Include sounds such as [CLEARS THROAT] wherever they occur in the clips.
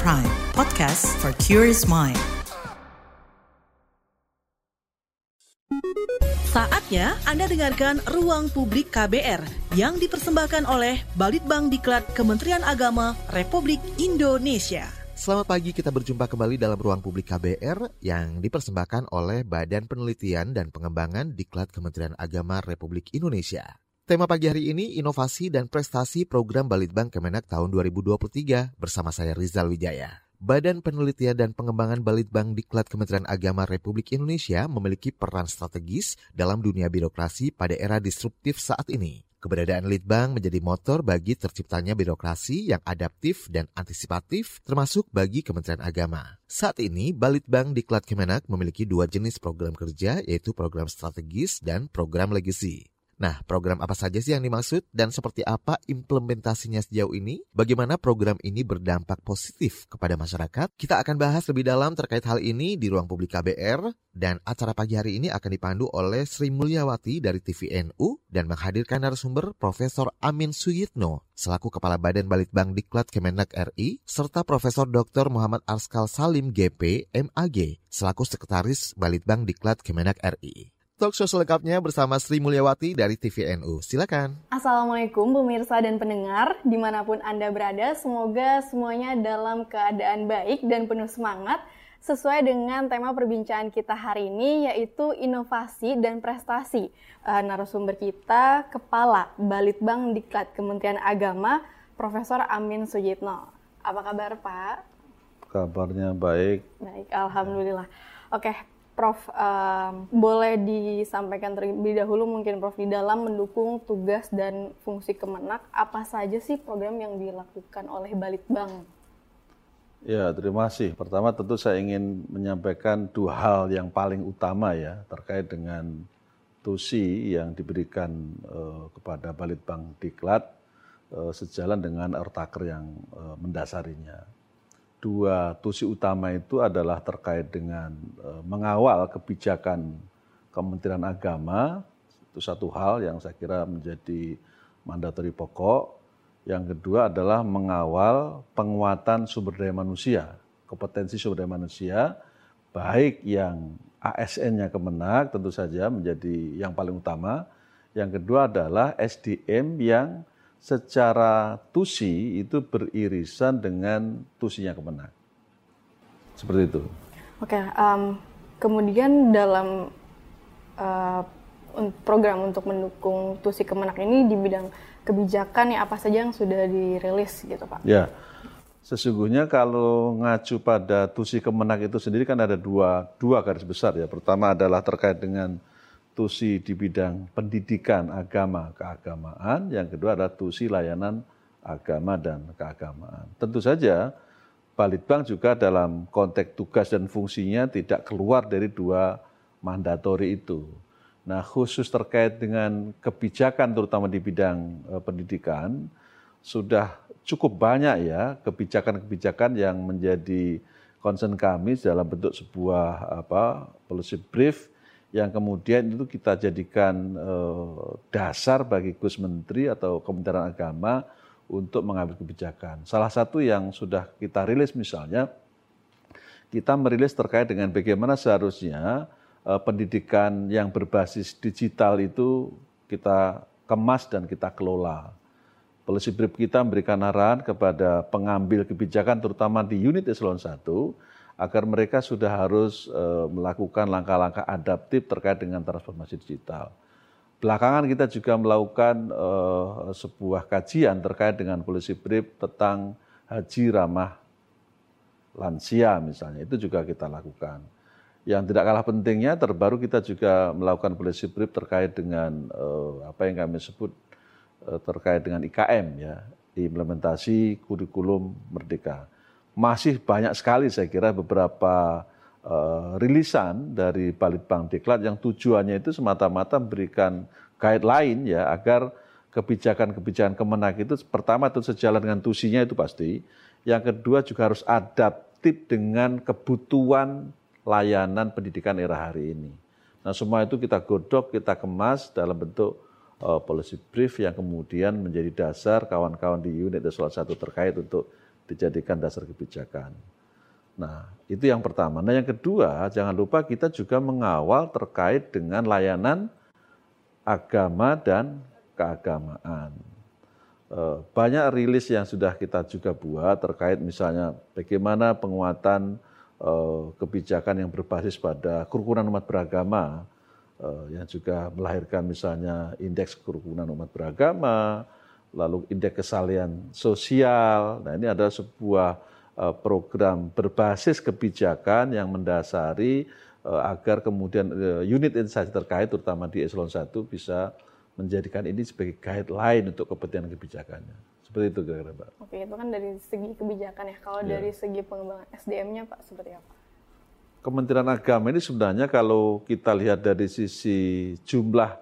Prime, podcast for curious mind. Saatnya Anda dengarkan Ruang Publik KBR yang dipersembahkan oleh Balitbang Diklat Kementerian Agama Republik Indonesia. Selamat pagi, kita berjumpa kembali dalam Ruang Publik KBR yang dipersembahkan oleh Badan Penelitian dan Pengembangan Diklat Kementerian Agama Republik Indonesia. Tema pagi hari ini inovasi dan prestasi program Balitbang Kemenak tahun 2023 bersama saya Rizal Wijaya. Badan Penelitian dan Pengembangan Balitbang Diklat Kementerian Agama Republik Indonesia memiliki peran strategis dalam dunia birokrasi pada era disruptif saat ini. Keberadaan Litbang menjadi motor bagi terciptanya birokrasi yang adaptif dan antisipatif, termasuk bagi Kementerian Agama. Saat ini, Balitbang Diklat Kemenak memiliki dua jenis program kerja, yaitu program strategis dan program legacy. Nah, program apa saja sih yang dimaksud dan seperti apa implementasinya sejauh ini? Bagaimana program ini berdampak positif kepada masyarakat? Kita akan bahas lebih dalam terkait hal ini di ruang publik KBR dan acara pagi hari ini akan dipandu oleh Sri Mulyawati dari TVNU dan menghadirkan narasumber Profesor Amin Suyitno selaku Kepala Badan Balitbang Diklat Kemenak RI serta Profesor Dr. Muhammad Arskal Salim GP MAG selaku Sekretaris Balitbang Diklat Kemenak RI. Talk show selengkapnya bersama Sri Mulyawati dari TVNU. Silakan. Assalamualaikum pemirsa dan pendengar di mana pun Anda berada. Semoga semuanya dalam keadaan baik dan penuh semangat sesuai dengan tema perbincangan kita hari ini yaitu inovasi dan prestasi. Uh, narasumber kita Kepala Balitbang Diklat Kementerian Agama Profesor Amin Sujitno. Apa kabar Pak? Kabarnya baik. Baik, Alhamdulillah. Oke, Prof, um, boleh disampaikan terlebih dahulu mungkin Prof di dalam mendukung tugas dan fungsi Kemenak apa saja sih program yang dilakukan oleh Balitbang? Ya, terima kasih. Pertama tentu saya ingin menyampaikan dua hal yang paling utama ya terkait dengan tusi yang diberikan uh, kepada Balitbang Diklat uh, sejalan dengan ertaker yang uh, mendasarinya dua tusi utama itu adalah terkait dengan uh, mengawal kebijakan Kementerian Agama itu satu hal yang saya kira menjadi mandatori pokok. Yang kedua adalah mengawal penguatan sumber daya manusia, kompetensi sumber daya manusia, baik yang ASN-nya Kemenak tentu saja menjadi yang paling utama. Yang kedua adalah SDM yang secara tusi itu beririsan dengan tusinya kemenang. Seperti itu. Oke, um, kemudian dalam uh, program untuk mendukung tusi kemenak ini di bidang kebijakan ya apa saja yang sudah dirilis gitu Pak? Ya, sesungguhnya kalau ngacu pada tusi kemenak itu sendiri kan ada dua, dua garis besar ya. Pertama adalah terkait dengan tusi di bidang pendidikan agama keagamaan, yang kedua adalah tusi layanan agama dan keagamaan. Tentu saja Balitbang juga dalam konteks tugas dan fungsinya tidak keluar dari dua mandatori itu. Nah, khusus terkait dengan kebijakan terutama di bidang e, pendidikan sudah cukup banyak ya kebijakan-kebijakan yang menjadi concern kami dalam bentuk sebuah apa policy brief yang kemudian itu kita jadikan uh, dasar bagi Gus Menteri atau Kementerian Agama untuk mengambil kebijakan. Salah satu yang sudah kita rilis misalnya, kita merilis terkait dengan bagaimana seharusnya uh, pendidikan yang berbasis digital itu kita kemas dan kita kelola. Policy brief kita memberikan arahan kepada pengambil kebijakan terutama di unit eselon 1 agar mereka sudah harus uh, melakukan langkah-langkah adaptif terkait dengan transformasi digital. Belakangan kita juga melakukan uh, sebuah kajian terkait dengan policy brief tentang haji ramah lansia misalnya, itu juga kita lakukan. Yang tidak kalah pentingnya terbaru kita juga melakukan policy brief terkait dengan uh, apa yang kami sebut terkait dengan IKM ya, implementasi kurikulum merdeka masih banyak sekali saya kira beberapa uh, rilisan dari Balitbang Diklat yang tujuannya itu semata-mata memberikan guideline ya agar kebijakan-kebijakan kemenak itu pertama itu sejalan dengan tusinya itu pasti, yang kedua juga harus adaptif dengan kebutuhan layanan pendidikan era hari ini. Nah semua itu kita godok, kita kemas dalam bentuk uh, policy brief yang kemudian menjadi dasar kawan-kawan di unit salah satu terkait untuk dijadikan dasar kebijakan. Nah, itu yang pertama. Nah, yang kedua, jangan lupa kita juga mengawal terkait dengan layanan agama dan keagamaan. Eh, banyak rilis yang sudah kita juga buat terkait misalnya bagaimana penguatan eh, kebijakan yang berbasis pada kerukunan umat beragama, eh, yang juga melahirkan misalnya indeks kerukunan umat beragama, lalu indeks kesalian sosial. Nah ini adalah sebuah Eh, program berbasis kebijakan yang mendasari eh, agar kemudian eh, unit instansi terkait terutama di eselon 1 bisa menjadikan ini sebagai guideline untuk kepentingan kebijakannya. Seperti itu kira-kira Pak. Oke, itu kan dari segi kebijakan ya. Kalau ya. dari segi pengembangan SDM-nya Pak seperti apa? Kementerian Agama ini sebenarnya kalau kita lihat dari sisi jumlah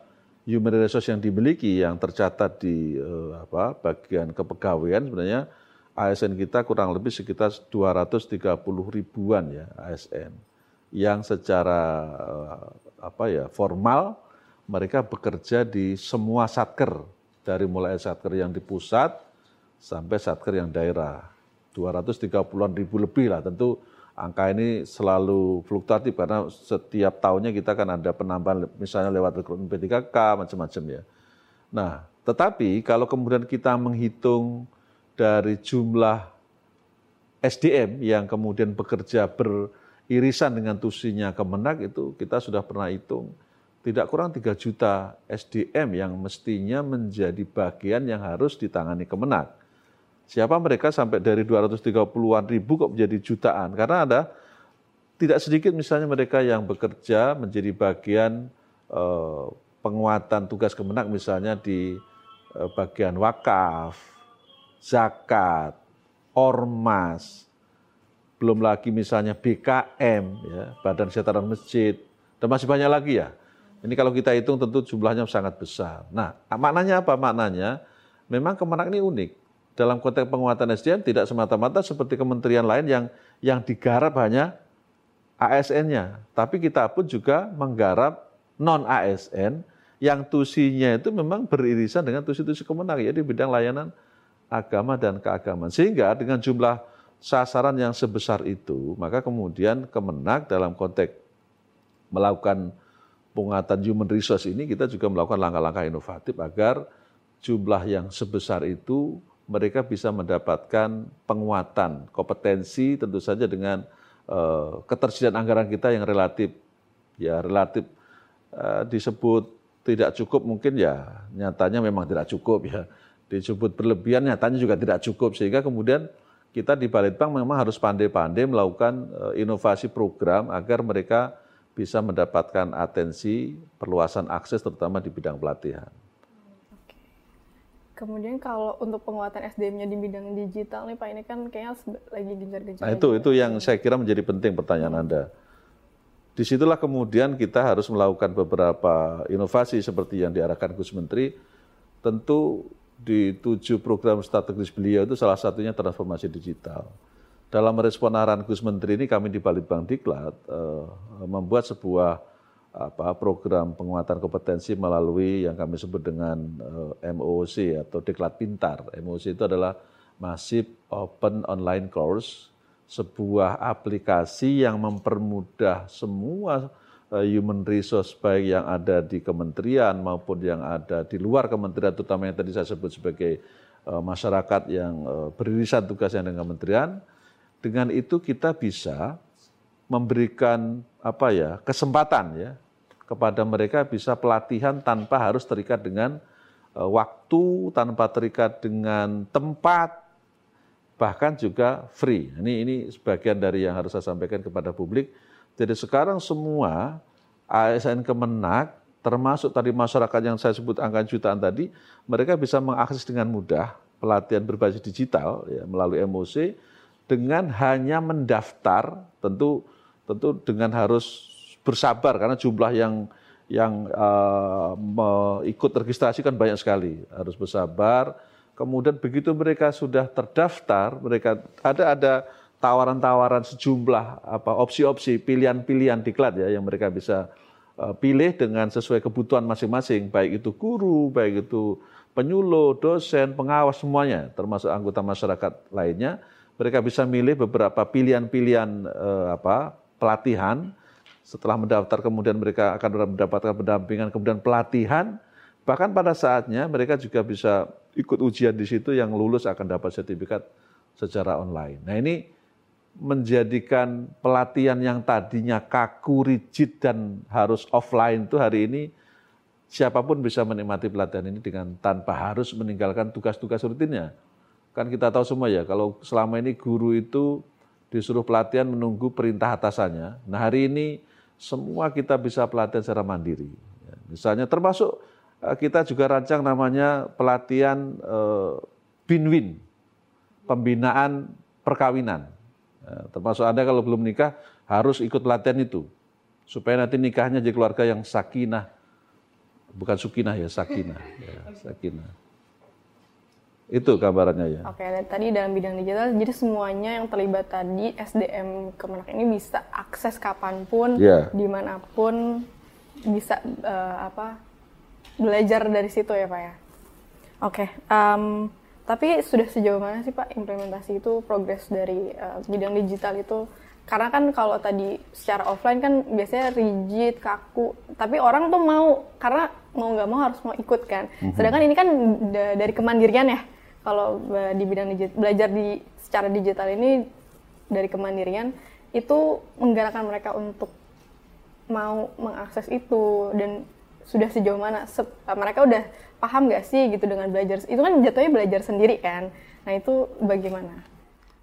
human resource yang dimiliki yang tercatat di uh, apa bagian kepegawaian sebenarnya ASN kita kurang lebih sekitar 230 ribuan ya ASN yang secara eh, apa ya formal mereka bekerja di semua satker dari mulai satker yang di pusat sampai satker yang daerah. 230-an ribu lebih lah tentu angka ini selalu fluktuatif karena setiap tahunnya kita kan ada penambahan misalnya lewat rekrutmen P3K macam-macam ya. Nah, tetapi kalau kemudian kita menghitung dari jumlah SDM yang kemudian bekerja beririsan dengan tusinya Kemenak itu kita sudah pernah hitung tidak kurang 3 juta SDM yang mestinya menjadi bagian yang harus ditangani Kemenak. Siapa mereka sampai dari 230-an ribu kok menjadi jutaan? Karena ada tidak sedikit misalnya mereka yang bekerja menjadi bagian eh, penguatan tugas Kemenak misalnya di eh, bagian wakaf, zakat, ormas, belum lagi misalnya BKM, ya, Badan Kesehatan Masjid, dan masih banyak lagi ya. Ini kalau kita hitung tentu jumlahnya sangat besar. Nah, maknanya apa? Maknanya memang Kemenak ini unik. Dalam konteks penguatan SDM tidak semata-mata seperti kementerian lain yang yang digarap hanya ASN-nya, tapi kita pun juga menggarap non ASN yang tusinya itu memang beririsan dengan tusi-tusi Kemenak ya di bidang layanan agama dan keagamaan. Sehingga dengan jumlah sasaran yang sebesar itu, maka kemudian Kemenak dalam konteks melakukan penguatan human resource ini, kita juga melakukan langkah-langkah inovatif agar jumlah yang sebesar itu mereka bisa mendapatkan penguatan kompetensi tentu saja dengan uh, ketersediaan anggaran kita yang relatif. Ya relatif uh, disebut tidak cukup mungkin ya nyatanya memang tidak cukup ya. Disebut berlebihan nyatanya juga tidak cukup. Sehingga kemudian kita di Balitbank memang harus pandai-pandai melakukan eh, inovasi program agar mereka bisa mendapatkan atensi perluasan akses terutama di bidang pelatihan. Kemudian kalau untuk penguatan SDM-nya di bidang digital nih Pak ini kan kayaknya lagi gencar-gencar. Nah itu itu yang saya kira menjadi penting pertanyaan Anda. Di situlah kemudian kita harus melakukan beberapa inovasi seperti yang diarahkan Gus Menteri. Tentu di tujuh program strategis beliau itu salah satunya transformasi digital. Dalam merespon arahan Gus Menteri ini kami di Balitbank Diklat uh, membuat sebuah apa, program penguatan kompetensi melalui yang kami sebut dengan uh, eh, MOOC atau Diklat Pintar. MOOC itu adalah Massive Open Online Course, sebuah aplikasi yang mempermudah semua Eh, human resource baik yang ada di kementerian maupun yang ada di luar kementerian terutama yang tadi saya sebut sebagai uh, masyarakat yang uh, beririsan tugasnya dengan kementerian dengan itu kita bisa memberikan apa ya kesempatan ya kepada mereka bisa pelatihan tanpa harus terikat dengan uh, waktu tanpa terikat dengan tempat bahkan juga free. Ini ini sebagian dari yang harus saya sampaikan kepada publik. Jadi sekarang semua ASN Kemenak, termasuk tadi masyarakat yang saya sebut angka jutaan tadi, mereka bisa mengakses dengan mudah pelatihan berbasis digital ya, melalui MOC dengan hanya mendaftar, tentu tentu dengan harus bersabar karena jumlah yang yang uh, ikut registrasi kan banyak sekali, harus bersabar. Kemudian begitu mereka sudah terdaftar, mereka ada ada tawaran-tawaran sejumlah apa opsi-opsi pilihan-pilihan diklat ya yang mereka bisa uh, pilih dengan sesuai kebutuhan masing-masing. Baik itu guru baik itu penyuluh dosen pengawas semuanya termasuk anggota masyarakat lainnya. Mereka bisa milih beberapa pilihan-pilihan eh, apa pelatihan. Setelah mendaftar kemudian mereka akan mendapatkan pendampingan, kemudian pelatihan. Bahkan pada saatnya mereka juga bisa ikut ujian di situ yang lulus akan dapat sertifikat secara online. Nah ini menjadikan pelatihan yang tadinya kaku, rigid, dan harus offline itu hari ini siapa pun bisa menikmati pelatihan ini dengan tanpa harus meninggalkan tugas-tugas rutinnya. Kan kita tahu semua ya, kalau selama ini guru itu disuruh pelatihan menunggu perintah atasannya. Nah hari ini semua kita bisa pelatihan secara mandiri. Ya, misalnya termasuk eh, kita juga rancang namanya pelatihan eh, binwin, pembinaan perkawinan. Ya, termasuk Anda kalau belum nikah harus ikut pelatihan itu. Supaya nanti nikahnya jadi keluarga yang sakinah, bukan sukinah ya, sakinah. Ya, sakinah. Itu kabarnya ya. Oke, dan tadi dalam bidang digital, jadi semuanya yang terlibat tadi SDM Kemenak ini bisa akses kapan pun, yeah. di mana pun bisa uh, apa belajar dari situ ya pak ya. Oke, um, tapi sudah sejauh mana sih pak implementasi itu progres dari uh, bidang digital itu? karena kan kalau tadi secara offline kan biasanya rigid kaku tapi orang tuh mau karena mau nggak mau harus mau ikut kan mm-hmm. sedangkan ini kan dari kemandirian ya kalau di bidang digital, belajar di secara digital ini dari kemandirian itu menggerakkan mereka untuk mau mengakses itu dan sudah sejauh mana Se mereka udah paham gak sih gitu dengan belajar itu kan jatuhnya belajar sendiri kan? Nah itu bagaimana?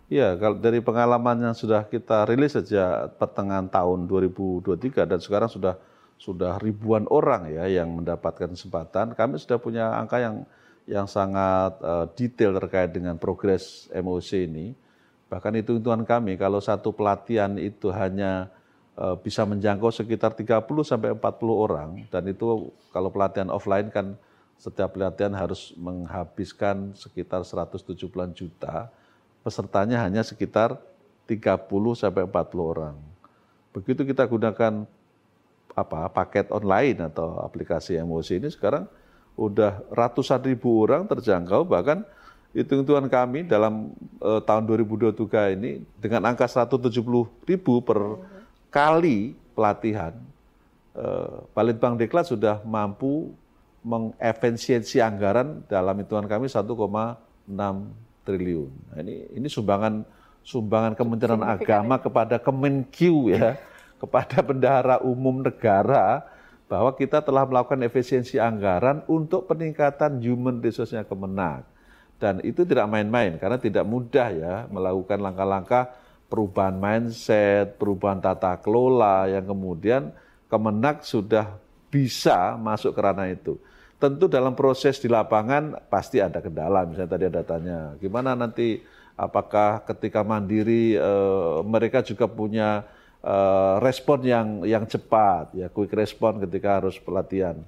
Ya, kalau dari pengalaman yang sudah kita rilis sejak pertengahan tahun 2023 dan sekarang sudah sudah ribuan orang ya yang mendapatkan kesempatan, kami sudah punya angka yang yang sangat uh, detail terkait dengan progres MOC ini. Bahkan hitung-hitungan kami kalau satu pelatihan itu hanya uh, bisa menjangkau sekitar 30 sampai 40 orang dan itu kalau pelatihan offline kan setiap pelatihan harus menghabiskan sekitar 170 juta pesertanya hanya sekitar 30 sampai 40 orang. Begitu kita gunakan apa paket online atau aplikasi emosi ini sekarang udah ratusan ribu orang terjangkau bahkan hitung-hitungan kami dalam uh, tahun 2023 ini dengan angka 170 ribu per kali pelatihan uh, Balitbang Deklat sudah mampu mengefisiensi anggaran dalam hitungan kami 1,6 triliun. Nah, ini ini sumbangan sumbangan Kementerian Agama ya. kepada Kemenkyu ya, [LAUGHS] kepada bendahara umum negara bahwa kita telah melakukan efisiensi anggaran untuk peningkatan human resource-nya Kemenak. Dan itu tidak main-main karena tidak mudah ya melakukan langkah-langkah perubahan mindset, perubahan tata kelola yang kemudian Kemenak sudah bisa masuk ke ranah itu. Tentu dalam proses di lapangan pasti ada kendala, misalnya tadi ada tanya, gimana nanti apakah ketika mandiri e, mereka juga punya e, respon yang yang cepat, ya quick respon ketika harus pelatihan.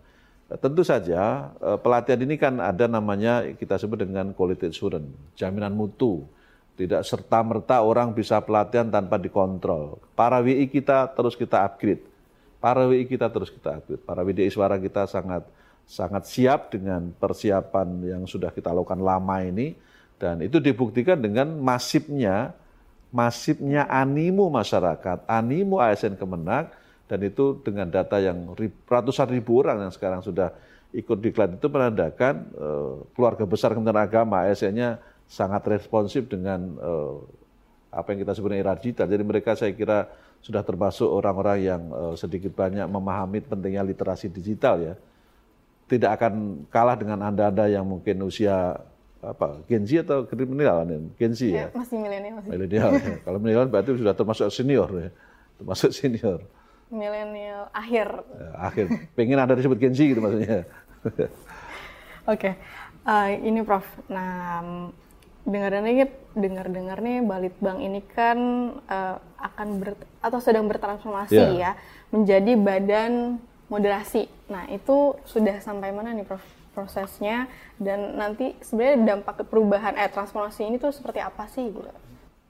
Tentu saja e, pelatihan ini kan ada namanya kita sebut dengan quality assurance, jaminan mutu. Tidak serta merta orang bisa pelatihan tanpa dikontrol. Para WI kita terus kita upgrade. Para WI kita terus kita upgrade. Para WDI suara kita sangat sangat siap dengan persiapan yang sudah kita lakukan lama ini dan itu dibuktikan dengan masifnya masifnya animo masyarakat, animo ASN Kemenak dan itu dengan data yang ratusan ribu orang yang sekarang sudah ikut diklat itu menandakan uh, keluarga besar Kementerian Agama ASN-nya sangat responsif dengan uh, apa yang kita sebut era digital. Jadi mereka saya kira sudah termasuk orang-orang yang uh, sedikit banyak memahami pentingnya literasi digital ya tidak akan kalah dengan anda-anda yang mungkin usia apa? Gen Z atau milenial Gen Z ya, ya? masih milenial milenial. Ya. [LAUGHS] kalau milenial berarti sudah termasuk senior ya? Termasuk senior. Milenial akhir. Ya, akhir. Pengen anda disebut Gen Z gitu maksudnya. [LAUGHS] Oke. Okay. uh, eh, ini Prof. Nah dengar dengar dengar dengar nih Balitbang ini kan uh, akan ber, atau sedang bertransformasi yeah. ya menjadi badan moderasi. Nah, itu sudah sampai mana nih Prof prosesnya dan nanti sebenarnya dampak perubahan eh transformasi ini tuh seperti apa sih gitu?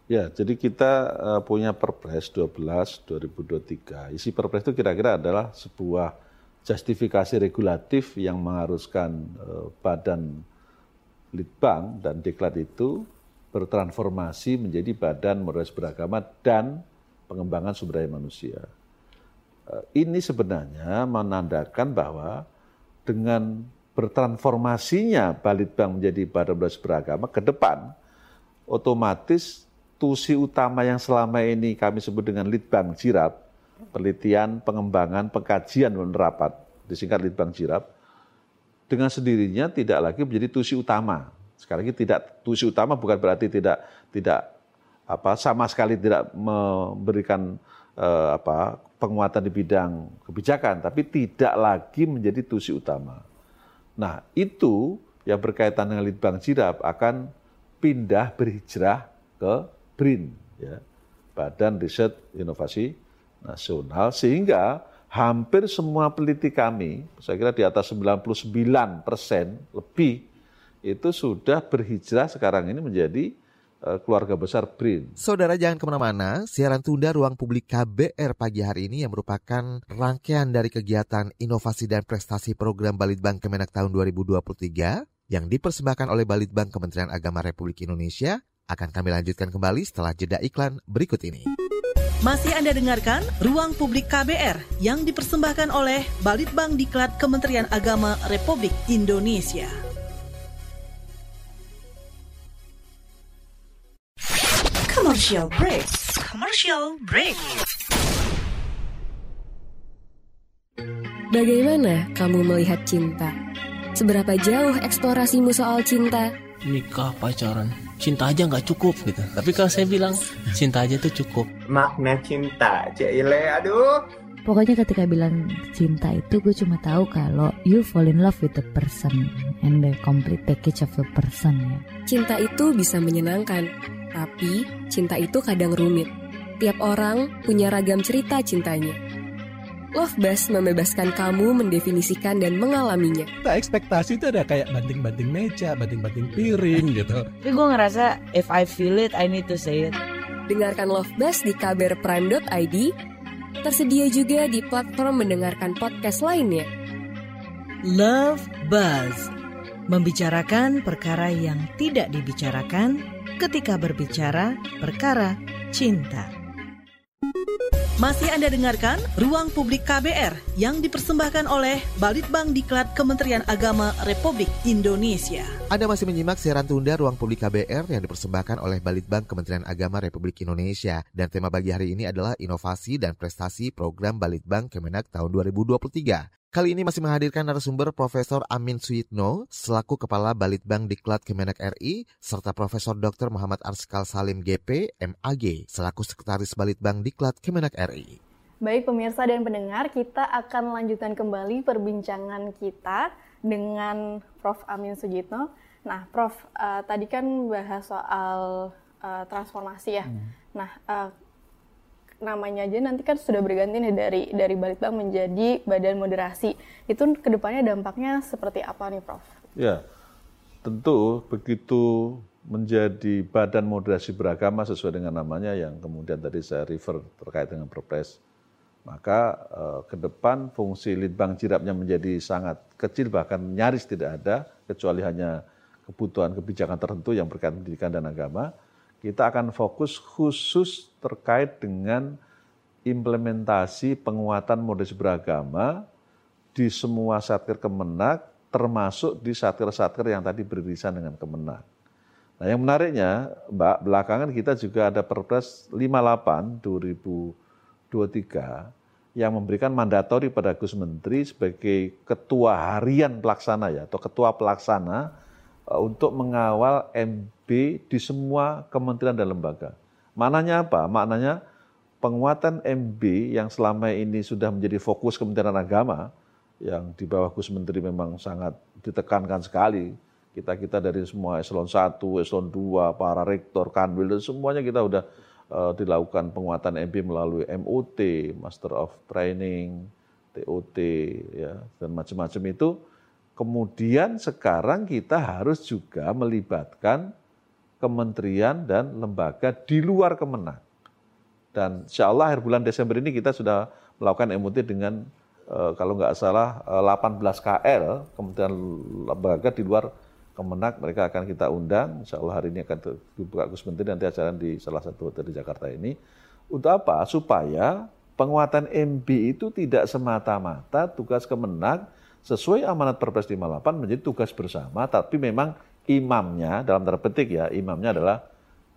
Ya, jadi kita uh, punya Perpres 12 2023. Isi Perpres itu kira-kira adalah sebuah justifikasi regulatif yang mengharuskan uh, badan litbang dan diklat itu bertransformasi menjadi badan moderasi beragama dan pengembangan sumber daya manusia. Eh, ini sebenarnya menandakan bahwa dengan bertransformasinya Balitbang menjadi badan moderasi beragama ke depan, otomatis tusi utama yang selama ini kami sebut dengan Litbang Jirap, penelitian, pengembangan, pengkajian dan disingkat Litbang Jirap, dengan sendirinya tidak lagi menjadi tusi utama. Sekali lagi tidak tusi utama bukan berarti tidak tidak apa sama sekali tidak memberikan eh, apa penguatan di bidang kebijakan, tapi tidak lagi menjadi tusi utama. Nah, itu yang berkaitan dengan Litbang Jirap akan pindah berhijrah ke BRIN, ya, Badan Riset Inovasi Nasional, sehingga hampir semua peneliti kami, saya kira di atas 99 persen lebih, itu sudah berhijrah sekarang ini menjadi keluarga besar BRIN. Saudara jangan ke mana-mana, siaran tunda ruang publik KBR pagi hari ini yang merupakan rangkaian dari kegiatan inovasi dan prestasi program Balitbang Kemenak tahun 2023 yang dipersembahkan oleh Balitbang Kementerian Agama Republik Indonesia akan kami lanjutkan kembali setelah jeda iklan berikut ini. Masih Anda dengarkan Ruang Publik KBR yang dipersembahkan oleh Balitbang Diklat Kementerian Agama Republik Indonesia. Commercial break. Commercial break. Bagaimana kamu melihat cinta? Seberapa jauh eksplorasimu soal cinta? Nikah, pacaran, cinta aja nggak cukup gitu. Tapi kalau saya bilang cinta aja tuh cukup. makna cinta Cile aduh Pokoknya ketika bilang cinta itu gue cuma tahu kalau you fall in love with the person and the complete package of the person ya. Cinta itu bisa menyenangkan, tapi cinta itu kadang rumit. Tiap orang punya ragam cerita cintanya. Love Bus membebaskan kamu mendefinisikan dan mengalaminya. Nah, ekspektasi itu ada kayak banting-banting meja, banting-banting piring [LAUGHS] gitu. Tapi gue ngerasa if I feel it, I need to say it. Dengarkan Love Bus di kbrprime.id. Tersedia juga di platform mendengarkan podcast lainnya. Love Buzz. Membicarakan perkara yang tidak dibicarakan ketika berbicara perkara cinta. Masih Anda dengarkan Ruang Publik KBR yang dipersembahkan oleh Balitbang Diklat Kementerian Agama Republik Indonesia. Anda masih menyimak siaran tunda Ruang Publik KBR yang dipersembahkan oleh Balitbang Kementerian Agama Republik Indonesia. Dan tema bagi hari ini adalah inovasi dan prestasi program Balitbang Kemenak tahun 2023. Kali ini masih menghadirkan narasumber Profesor Amin Suyitno selaku Kepala Balitbang Diklat Kemenak RI serta Profesor Dr. Muhammad Arskal Salim GP MAG selaku Sekretaris Balitbang Diklat Kemenak RI. Baik pemirsa dan pendengar, kita akan melanjutkan kembali perbincangan kita dengan Prof. Amin Sujitno. Nah, Prof, uh, tadi kan bahas soal uh, transformasi ya. Hmm. Nah, uh, namanya aja nanti kan sudah berganti nih dari dari Balitbang menjadi Badan Moderasi. Itu ke depannya dampaknya seperti apa nih, Prof? Ya, tentu begitu menjadi Badan Moderasi Beragama sesuai dengan namanya yang kemudian tadi saya refer terkait dengan Perpres, maka eh, ke depan fungsi Litbang Jirapnya menjadi sangat kecil bahkan nyaris tidak ada kecuali hanya kebutuhan kebijakan tertentu yang berkaitan pendidikan dan agama kita akan fokus khusus terkait dengan implementasi penguatan moderasi beragama di semua satker Kemenak, termasuk di satker-satker yang tadi beririsan dengan Kemenak. Nah yang menariknya, Mbak, belakangan kita juga ada Perpres 58 2023 yang memberikan mandatori pada Gus Menteri sebagai ketua harian pelaksana ya, atau ketua pelaksana untuk mengawal MB di semua kementerian dan lembaga. Maknanya apa? Maknanya penguatan MB yang selama ini sudah menjadi fokus Kementerian Agama, yang di bawah Gus Menteri memang sangat ditekankan sekali. Kita-kita dari semua eselon 1, eselon 2, para rektor, kanwil, dan semuanya kita sudah uh, dilakukan penguatan MB melalui MOT, Master of Training, TOT, ya, dan macam-macam itu. Kemudian sekarang kita harus juga melibatkan kementerian dan lembaga di luar Kemenang. Dan insya Allah akhir bulan Desember ini kita sudah melakukan MOT dengan eh, kalau nggak salah 18 eh, KL, kementerian lembaga di luar Kemenak mereka akan kita undang, insya Allah hari ini akan dibuka Gus Menteri nanti acara di salah satu hotel di Jakarta ini. Untuk apa? Supaya penguatan MB itu tidak semata-mata tugas Kemenak sesuai amanat Perpres 58 menjadi tugas bersama, tapi memang imamnya dalam tanda petik ya, imamnya adalah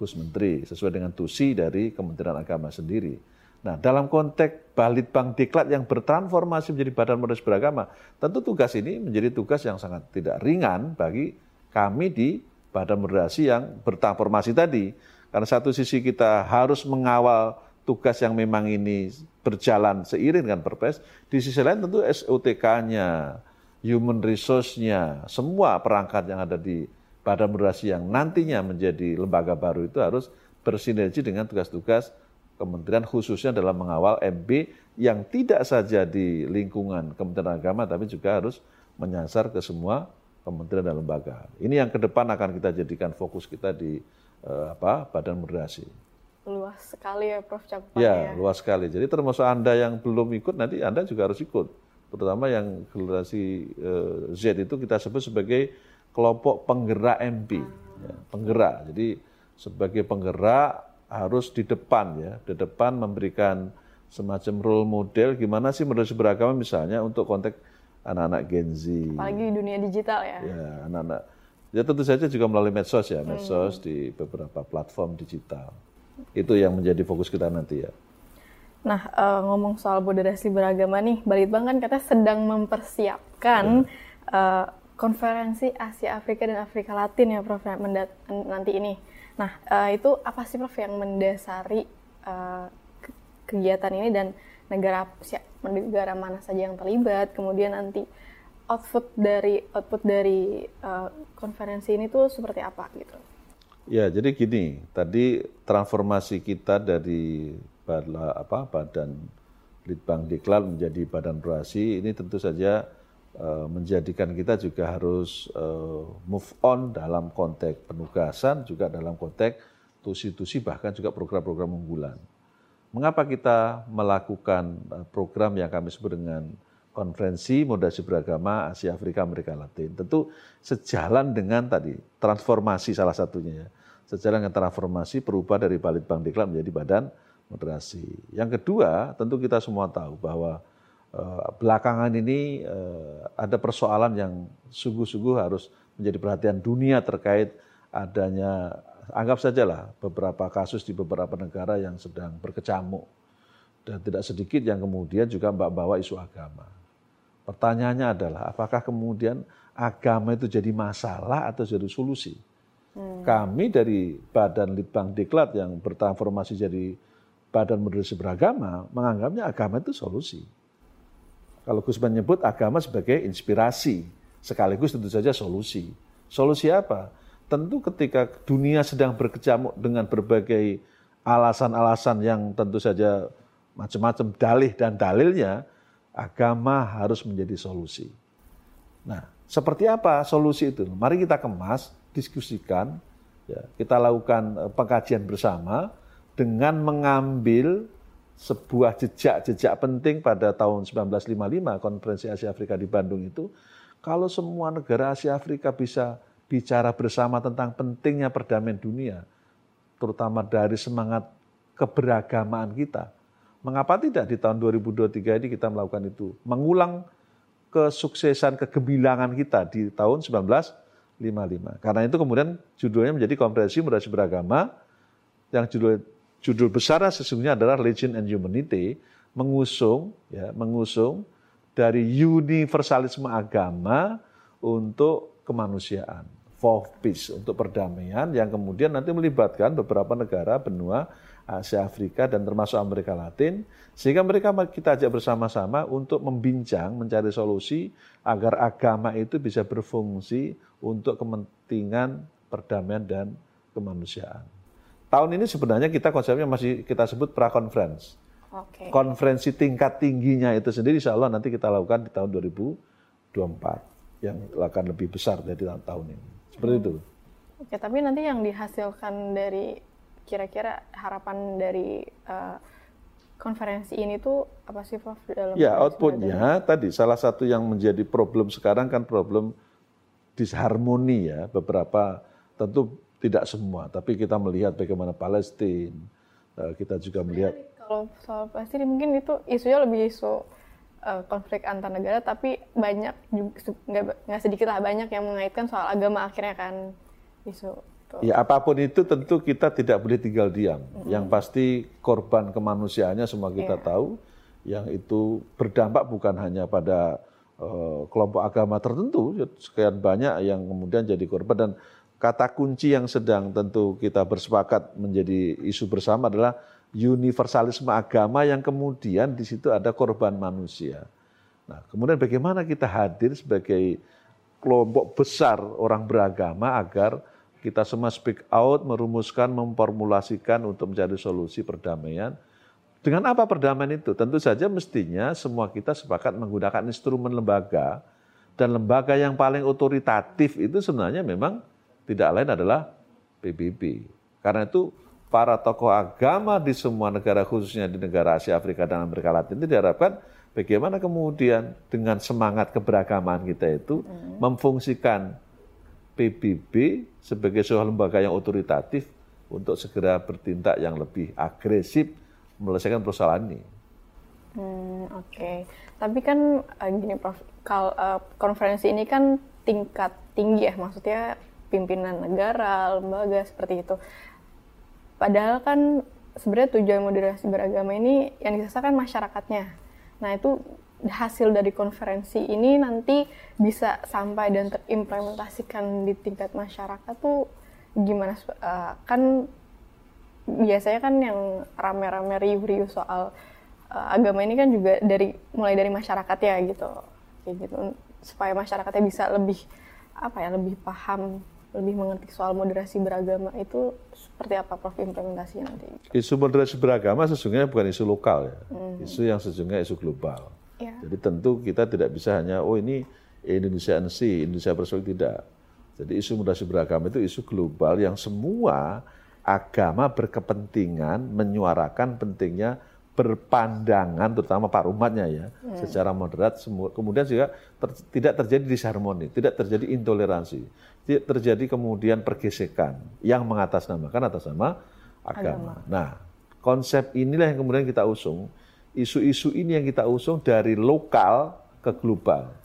Gus Menteri sesuai dengan tusi dari Kementerian Agama sendiri. Nah, dalam konteks Balitbang Diklat yang bertransformasi menjadi Badan Modern Beragama, tentu tugas ini menjadi tugas yang sangat tidak ringan bagi kami di Badan Moderasi yang bertransformasi tadi. Karena satu sisi kita harus mengawal tugas yang memang ini berjalan seiring dengan perpres, di sisi lain tentu SOTK-nya, human resource-nya, semua perangkat yang ada di Badan Moderasi yang nantinya menjadi lembaga baru itu harus bersinergi dengan tugas-tugas kementerian khususnya dalam mengawal MB yang tidak saja di lingkungan Kementerian Agama tapi juga harus menyasar ke semua kementerian dan lembaga. Ini yang ke depan akan kita jadikan fokus kita di uh, apa Badan Moderasi. Luas sekali ya Prof cakupannya. Ya, ya, luas sekali. Jadi termasuk Anda yang belum ikut nanti Anda juga harus ikut. Terutama yang generasi uh, Z itu kita sebut sebagai kelompok penggerak MP. Hmm. Ya, penggerak. Jadi sebagai penggerak harus di depan ya, di depan memberikan semacam role model gimana sih moderasi beragama misalnya untuk konteks anak-anak Gen Z. Apalagi di dunia digital ya. Ya, anak-anak. Ya tentu saja juga melalui medsos ya, medsos hmm. di beberapa platform digital. Itu yang menjadi fokus kita nanti ya. Nah, uh, ngomong soal moderasi beragama nih, Balitbang kan katanya sedang mempersiapkan ya. uh, konferensi Asia Afrika dan Afrika Latin ya, Prof. nanti ini. Nah, uh, itu apa sih Prof yang mendasari uh, kegiatan ini dan negara negara mana saja yang terlibat, kemudian nanti output dari output dari uh, konferensi ini tuh seperti apa gitu? Ya, jadi gini, tadi transformasi kita dari badla, apa, badan Litbang Diklat menjadi badan durasi ini tentu saja uh, menjadikan kita juga harus uh, move on dalam konteks penugasan, juga dalam konteks tusi-tusi bahkan juga program-program unggulan. Mengapa kita melakukan eh, program yang kami sebut dengan konferensi moderasi beragama Asia Afrika Amerika Latin? Tentu sejalan dengan tadi transformasi salah satunya ya. Sejalan dengan transformasi perubahan dari Balitbang Diklat menjadi Badan Moderasi. Yang kedua, tentu kita semua tahu bahwa uh, belakangan ini uh, ada persoalan yang sungguh-sungguh harus menjadi perhatian dunia terkait adanya anggap sajalah beberapa kasus di beberapa negara yang sedang berkecamuk dan tidak sedikit yang kemudian juga mbak bawa isu agama. Pertanyaannya adalah apakah kemudian agama itu jadi masalah atau jadi solusi? Hmm. Kami dari Badan Litbang Diklat yang bertransformasi jadi Badan Moderasi Beragama menganggapnya agama itu solusi. Kalau Gus menyebut agama sebagai inspirasi, sekaligus tentu saja solusi. Solusi apa? tentu ketika dunia sedang berkecamuk dengan berbagai alasan-alasan yang tentu saja macam-macam dalih dan dalilnya, agama harus menjadi solusi. Nah, seperti apa solusi itu? Mari kita kemas, diskusikan, ya, kita lakukan eh, pengkajian bersama dengan mengambil sebuah jejak-jejak penting pada tahun 1955 konferensi Asia Afrika di Bandung itu kalau semua negara Asia Afrika bisa bicara bersama tentang pentingnya perdamaian dunia, terutama dari semangat keberagamaan kita. Mengapa tidak di tahun 2023 ini kita melakukan itu? Mengulang kesuksesan, kegembilangan kita di tahun 1955. Karena itu kemudian judulnya menjadi konferensi moderasi beragama yang judul judul besar sesungguhnya adalah Legend and Humanity mengusung ya mengusung dari universalisme agama untuk kemanusiaan for peace untuk perdamaian yang kemudian nanti melibatkan beberapa negara benua Asia Afrika dan termasuk Amerika Latin sehingga mereka kita ajak bersama-sama untuk membincang mencari solusi agar agama itu bisa berfungsi untuk kepentingan perdamaian dan kemanusiaan. Tahun ini sebenarnya kita konsepnya masih kita sebut pra conference. Okay. Konferensi tingkat tingginya itu sendiri insya Allah nanti kita lakukan di tahun 2024 yang akan lebih besar dari tahun ini. Seperti itu. Oke, tapi nanti yang dihasilkan dari kira-kira harapan dari uh, konferensi ini tuh apa sih Prof? Dalam ya, outputnya tadi salah satu yang menjadi problem sekarang kan problem disharmoni ya beberapa tentu tidak semua, tapi kita melihat bagaimana Palestina, eh, kita juga melihat kalau soal Palestina mungkin itu isunya lebih isu uh, konflik antar negara, tapi banyak nggak sedikit lah banyak yang mengaitkan soal agama akhirnya kan isu. Ya apa pun itu tentu kita tidak boleh tinggal diam. Mm-hmm. Yang pasti korban kemanusiaannya semua kita yeah. tahu. Yang itu berdampak bukan hanya pada uh, kelompok agama tertentu, sekian banyak yang kemudian jadi korban dan kata kunci yang sedang tentu kita bersepakat menjadi isu bersama adalah universalisme agama yang kemudian di situ ada korban manusia. Nah, kemudian bagaimana kita hadir sebagai kelompok besar orang beragama agar kita semua speak out, merumuskan, memformulasikan untuk mencari solusi perdamaian. Dengan apa perdamaian itu? Tentu saja mestinya semua kita sepakat menggunakan instrumen lembaga dan lembaga yang paling otoritatif itu sebenarnya memang tidak lain adalah PBB. Karena itu para tokoh agama di semua negara khususnya di negara Asia, Afrika dan Amerika Latin itu diharapkan bagaimana kemudian dengan semangat keberagaman kita itu hmm. memfungsikan PBB sebagai sebuah lembaga yang otoritatif untuk segera bertindak yang lebih agresif menyelesaikan persoalan ini. Hmm, Oke, okay. tapi kan uh, gini Prof, kal, uh, konferensi ini kan tingkat tinggi ya, maksudnya pimpinan negara, lembaga seperti itu. Padahal kan sebenarnya tujuan moderasi beragama ini yang disesakan masyarakatnya. Nah itu hasil dari konferensi ini nanti bisa sampai dan terimplementasikan di tingkat masyarakat tuh gimana? Uh, kan biasanya kan yang rame-rame riuh-riuh soal uh, agama ini kan juga dari mulai dari masyarakat ya gitu, kayak gitu supaya masyarakatnya bisa lebih apa ya lebih paham lebih mengerti soal moderasi beragama itu seperti apa Prof implementasinya nanti? Isu moderasi beragama sesungguhnya bukan isu lokal ya, hmm. isu yang sesungguhnya isu global. Ya. Jadi tentu kita tidak bisa hanya oh ini Indonesia NC, Indonesia perspektif tidak. Jadi isu moderasi beragama itu isu global yang semua agama berkepentingan menyuarakan pentingnya berpandangan terutama pak umatnya ya hmm. secara moderat semua kemudian juga ter, tidak terjadi disharmoni tidak terjadi intoleransi tidak terjadi kemudian pergesekan yang mengatasnamakan atas nama agama. agama. Nah konsep inilah yang kemudian kita usung isu-isu ini yang kita usung dari lokal ke global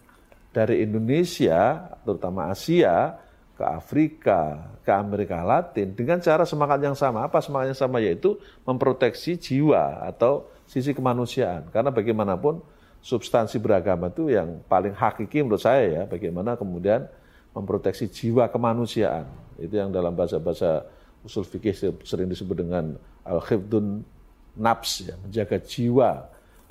dari Indonesia terutama Asia ke Afrika, ke Amerika Latin dengan cara semangat yang sama. Apa semangat yang sama? Yaitu memproteksi jiwa atau sisi kemanusiaan. Karena bagaimanapun substansi beragama itu yang paling hakiki menurut saya ya, bagaimana kemudian memproteksi jiwa kemanusiaan. Itu yang dalam bahasa-bahasa usul fikih sering disebut dengan al-khifdun nafs, ya, menjaga jiwa.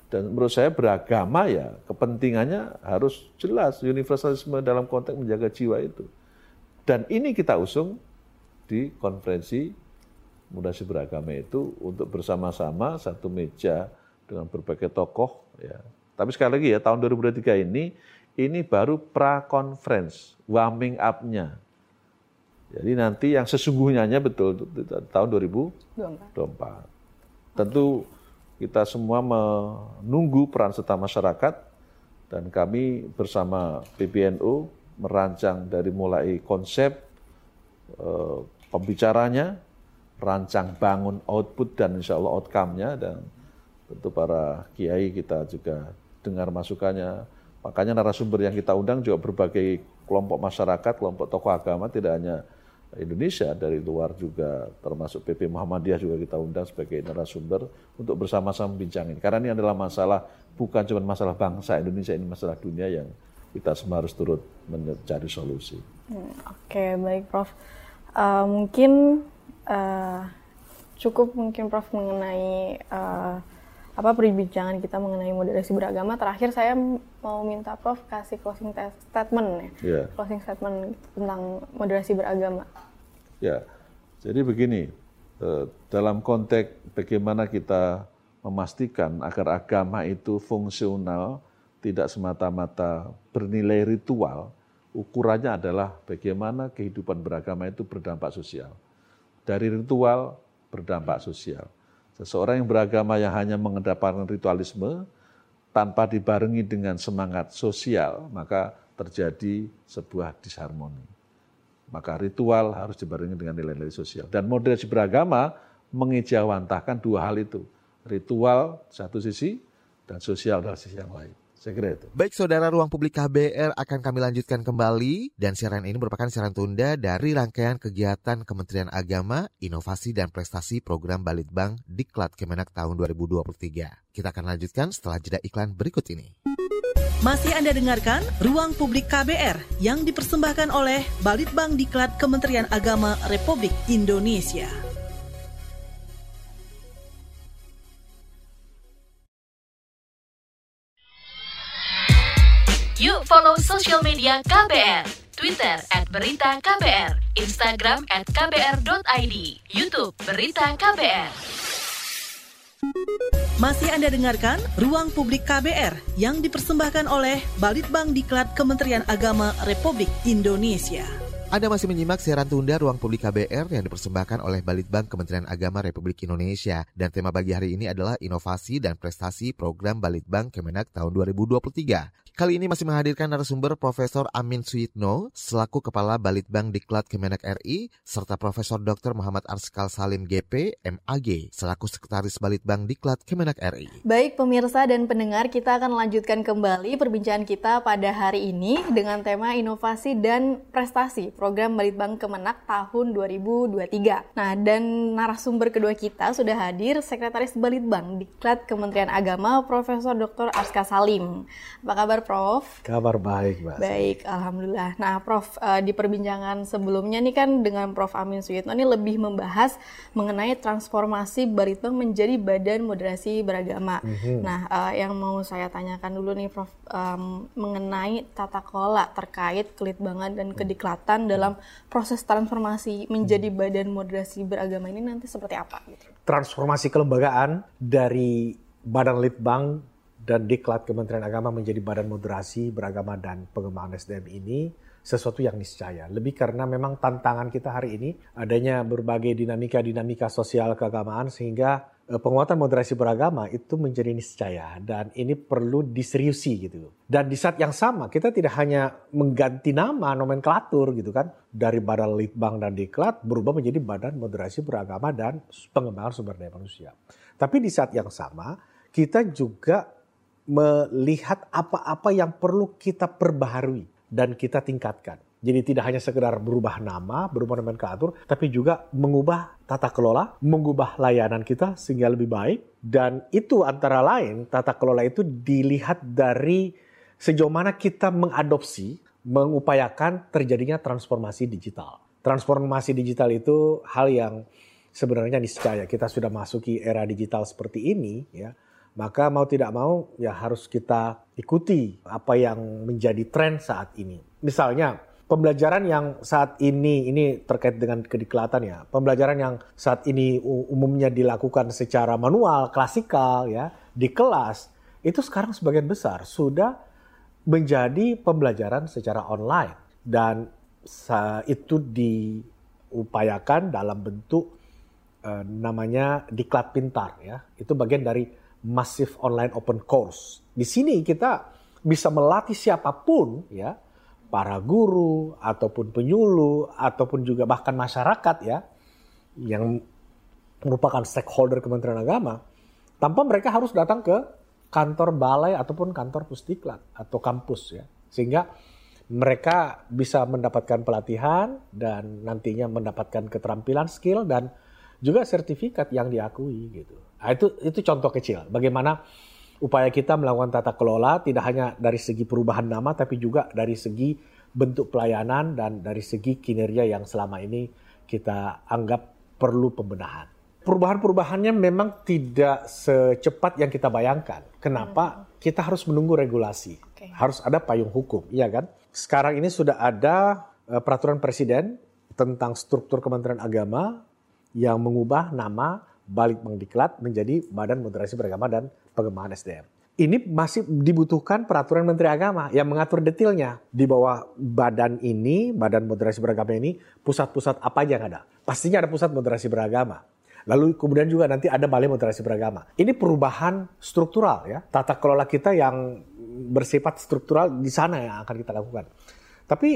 Dan menurut saya beragama ya kepentingannya harus jelas universalisme dalam konteks menjaga jiwa itu. Dan ini kita usung di konferensi mudasi beragama itu untuk bersama-sama satu meja dengan berbagai tokoh ya. Tapi sekali lagi ya tahun 2023 ini ini baru pra-conference, warming up-nya. Jadi nanti yang sesungguhnya betul tahun 2024. Tentu kita semua menunggu peran serta masyarakat dan kami bersama PBNU merancang dari mulai konsep uh, pembicaranya, rancang bangun output dan insya Allah outcome-nya dan tentu para kiai kita juga dengar masukannya. Makanya narasumber yang kita undang juga berbagai kelompok masyarakat, kelompok tokoh agama, tidak hanya Indonesia, dari luar juga termasuk PP Muhammadiyah juga kita undang sebagai narasumber untuk bersama-sama membincangin. Karena ini adalah masalah bukan cuma masalah bangsa Indonesia, ini masalah dunia yang kita semua harus turut mencari solusi. Hmm, Oke, okay, baik Prof. Uh, mungkin uh, cukup mungkin Prof mengenai uh, apa perbincangan kita mengenai moderasi beragama. Terakhir saya mau minta Prof kasih closing statement ya, yeah. closing statement tentang moderasi beragama. Ya, jadi begini, dalam konteks bagaimana kita memastikan agar agama itu fungsional tidak semata-mata bernilai ritual, ukurannya adalah bagaimana kehidupan beragama itu berdampak sosial. Dari ritual berdampak sosial. Seseorang yang beragama yang hanya mengedepankan ritualisme tanpa dibarengi dengan semangat sosial, maka terjadi sebuah disharmoni. Maka ritual harus dibarengi dengan nilai-nilai sosial. Dan moderasi beragama mengejawantahkan dua hal itu. Ritual satu sisi dan sosial dari sisi yang lain. Saya kira itu. Baik saudara ruang publik KBR akan kami lanjutkan kembali dan siaran ini merupakan siaran tunda dari rangkaian kegiatan Kementerian Agama, Inovasi dan Prestasi Program Balitbang Diklat Kemenak tahun 2023. Kita akan lanjutkan setelah jeda iklan berikut ini. Masih Anda dengarkan Ruang Publik KBR yang dipersembahkan oleh Balitbang Diklat Kementerian Agama Republik Indonesia. Yuk follow social media KBR. Twitter at Berita KBR, Instagram at KBR.id, Youtube Berita KBR. Masih Anda dengarkan Ruang Publik KBR yang dipersembahkan oleh Balitbang Diklat Kementerian Agama Republik Indonesia. Anda masih menyimak siaran tunda Ruang Publik KBR yang dipersembahkan oleh Balitbang Kementerian Agama Republik Indonesia. Dan tema bagi hari ini adalah inovasi dan prestasi program Balitbang Kemenak tahun 2023. Kali ini masih menghadirkan narasumber Profesor Amin Suyitno selaku Kepala Balitbang Diklat Kemenak RI serta Profesor Dr. Muhammad Arskal Salim GP MAG selaku Sekretaris Balitbang Diklat Kemenak RI. Baik pemirsa dan pendengar, kita akan lanjutkan kembali perbincangan kita pada hari ini dengan tema inovasi dan prestasi program Balitbang Kemenak tahun 2023. Nah, dan narasumber kedua kita sudah hadir Sekretaris Balitbang Diklat Kementerian Agama Profesor Dr. Arskal Salim. Apa kabar Prof? Kabar baik, Mbak. Baik, Alhamdulillah. Nah, Prof, uh, di perbincangan sebelumnya nih kan dengan Prof Amin Suyitno ini lebih membahas mengenai transformasi Balitbang menjadi badan moderasi beragama. Mm-hmm. Nah, uh, yang mau saya tanyakan dulu nih Prof, um, mengenai tata kelola terkait kelitbangan dan kediklatan dalam proses transformasi menjadi badan moderasi beragama ini nanti seperti apa? Gitu? Transformasi kelembagaan dari Badan Litbang dan Diklat Kementerian Agama menjadi badan moderasi beragama dan pengembangan SDM ini sesuatu yang niscaya. Lebih karena memang tantangan kita hari ini adanya berbagai dinamika-dinamika sosial keagamaan sehingga penguatan moderasi beragama itu menjadi niscaya dan ini perlu diseriusi gitu. Dan di saat yang sama kita tidak hanya mengganti nama nomenklatur gitu kan dari Badan Litbang dan Diklat berubah menjadi Badan Moderasi Beragama dan Pengembangan Sumber Daya Manusia. Tapi di saat yang sama kita juga melihat apa-apa yang perlu kita perbaharui dan kita tingkatkan. Jadi tidak hanya sekedar berubah nama, berubah nomenklatur, tapi juga mengubah tata kelola, mengubah layanan kita sehingga lebih baik. Dan itu antara lain tata kelola itu dilihat dari sejauh mana kita mengadopsi, mengupayakan terjadinya transformasi digital. Transformasi digital itu hal yang sebenarnya niscaya kita sudah masuki era digital seperti ini ya maka mau tidak mau ya harus kita ikuti apa yang menjadi tren saat ini. Misalnya pembelajaran yang saat ini ini terkait dengan kediklatan ya. Pembelajaran yang saat ini umumnya dilakukan secara manual, klasikal ya di kelas itu sekarang sebagian besar sudah menjadi pembelajaran secara online dan itu diupayakan dalam bentuk eh, namanya diklat pintar ya. Itu bagian dari massive online open course. Di sini kita bisa melatih siapa pun ya, para guru ataupun penyuluh ataupun juga bahkan masyarakat ya yang merupakan stakeholder Kementerian Agama tanpa mereka harus datang ke kantor balai ataupun kantor pusdiklat atau kampus ya. Sehingga mereka bisa mendapatkan pelatihan dan nantinya mendapatkan keterampilan skill dan juga sertifikat yang diakui gitu. Nah, itu itu contoh kecil bagaimana upaya kita melakukan tata kelola tidak hanya dari segi perubahan nama tapi juga dari segi bentuk pelayanan dan dari segi kinerja yang selama ini kita anggap perlu pembenahan. Perubahan-perubahannya memang tidak secepat yang kita bayangkan. Kenapa? Hmm. Kita harus menunggu regulasi. Okay. Harus ada payung hukum, iya kan? Sekarang ini sudah ada uh, peraturan presiden tentang struktur Kementerian Agama yang mengubah nama balik mendiklat menjadi Badan Moderasi Beragama dan Pengembangan SDM. Ini masih dibutuhkan peraturan Menteri Agama yang mengatur detailnya. Di bawah badan ini, Badan Moderasi Beragama ini, pusat-pusat apa aja yang ada. Pastinya ada pusat moderasi beragama. Lalu kemudian juga nanti ada balai moderasi beragama. Ini perubahan struktural ya. Tata kelola kita yang bersifat struktural di sana yang akan kita lakukan. Tapi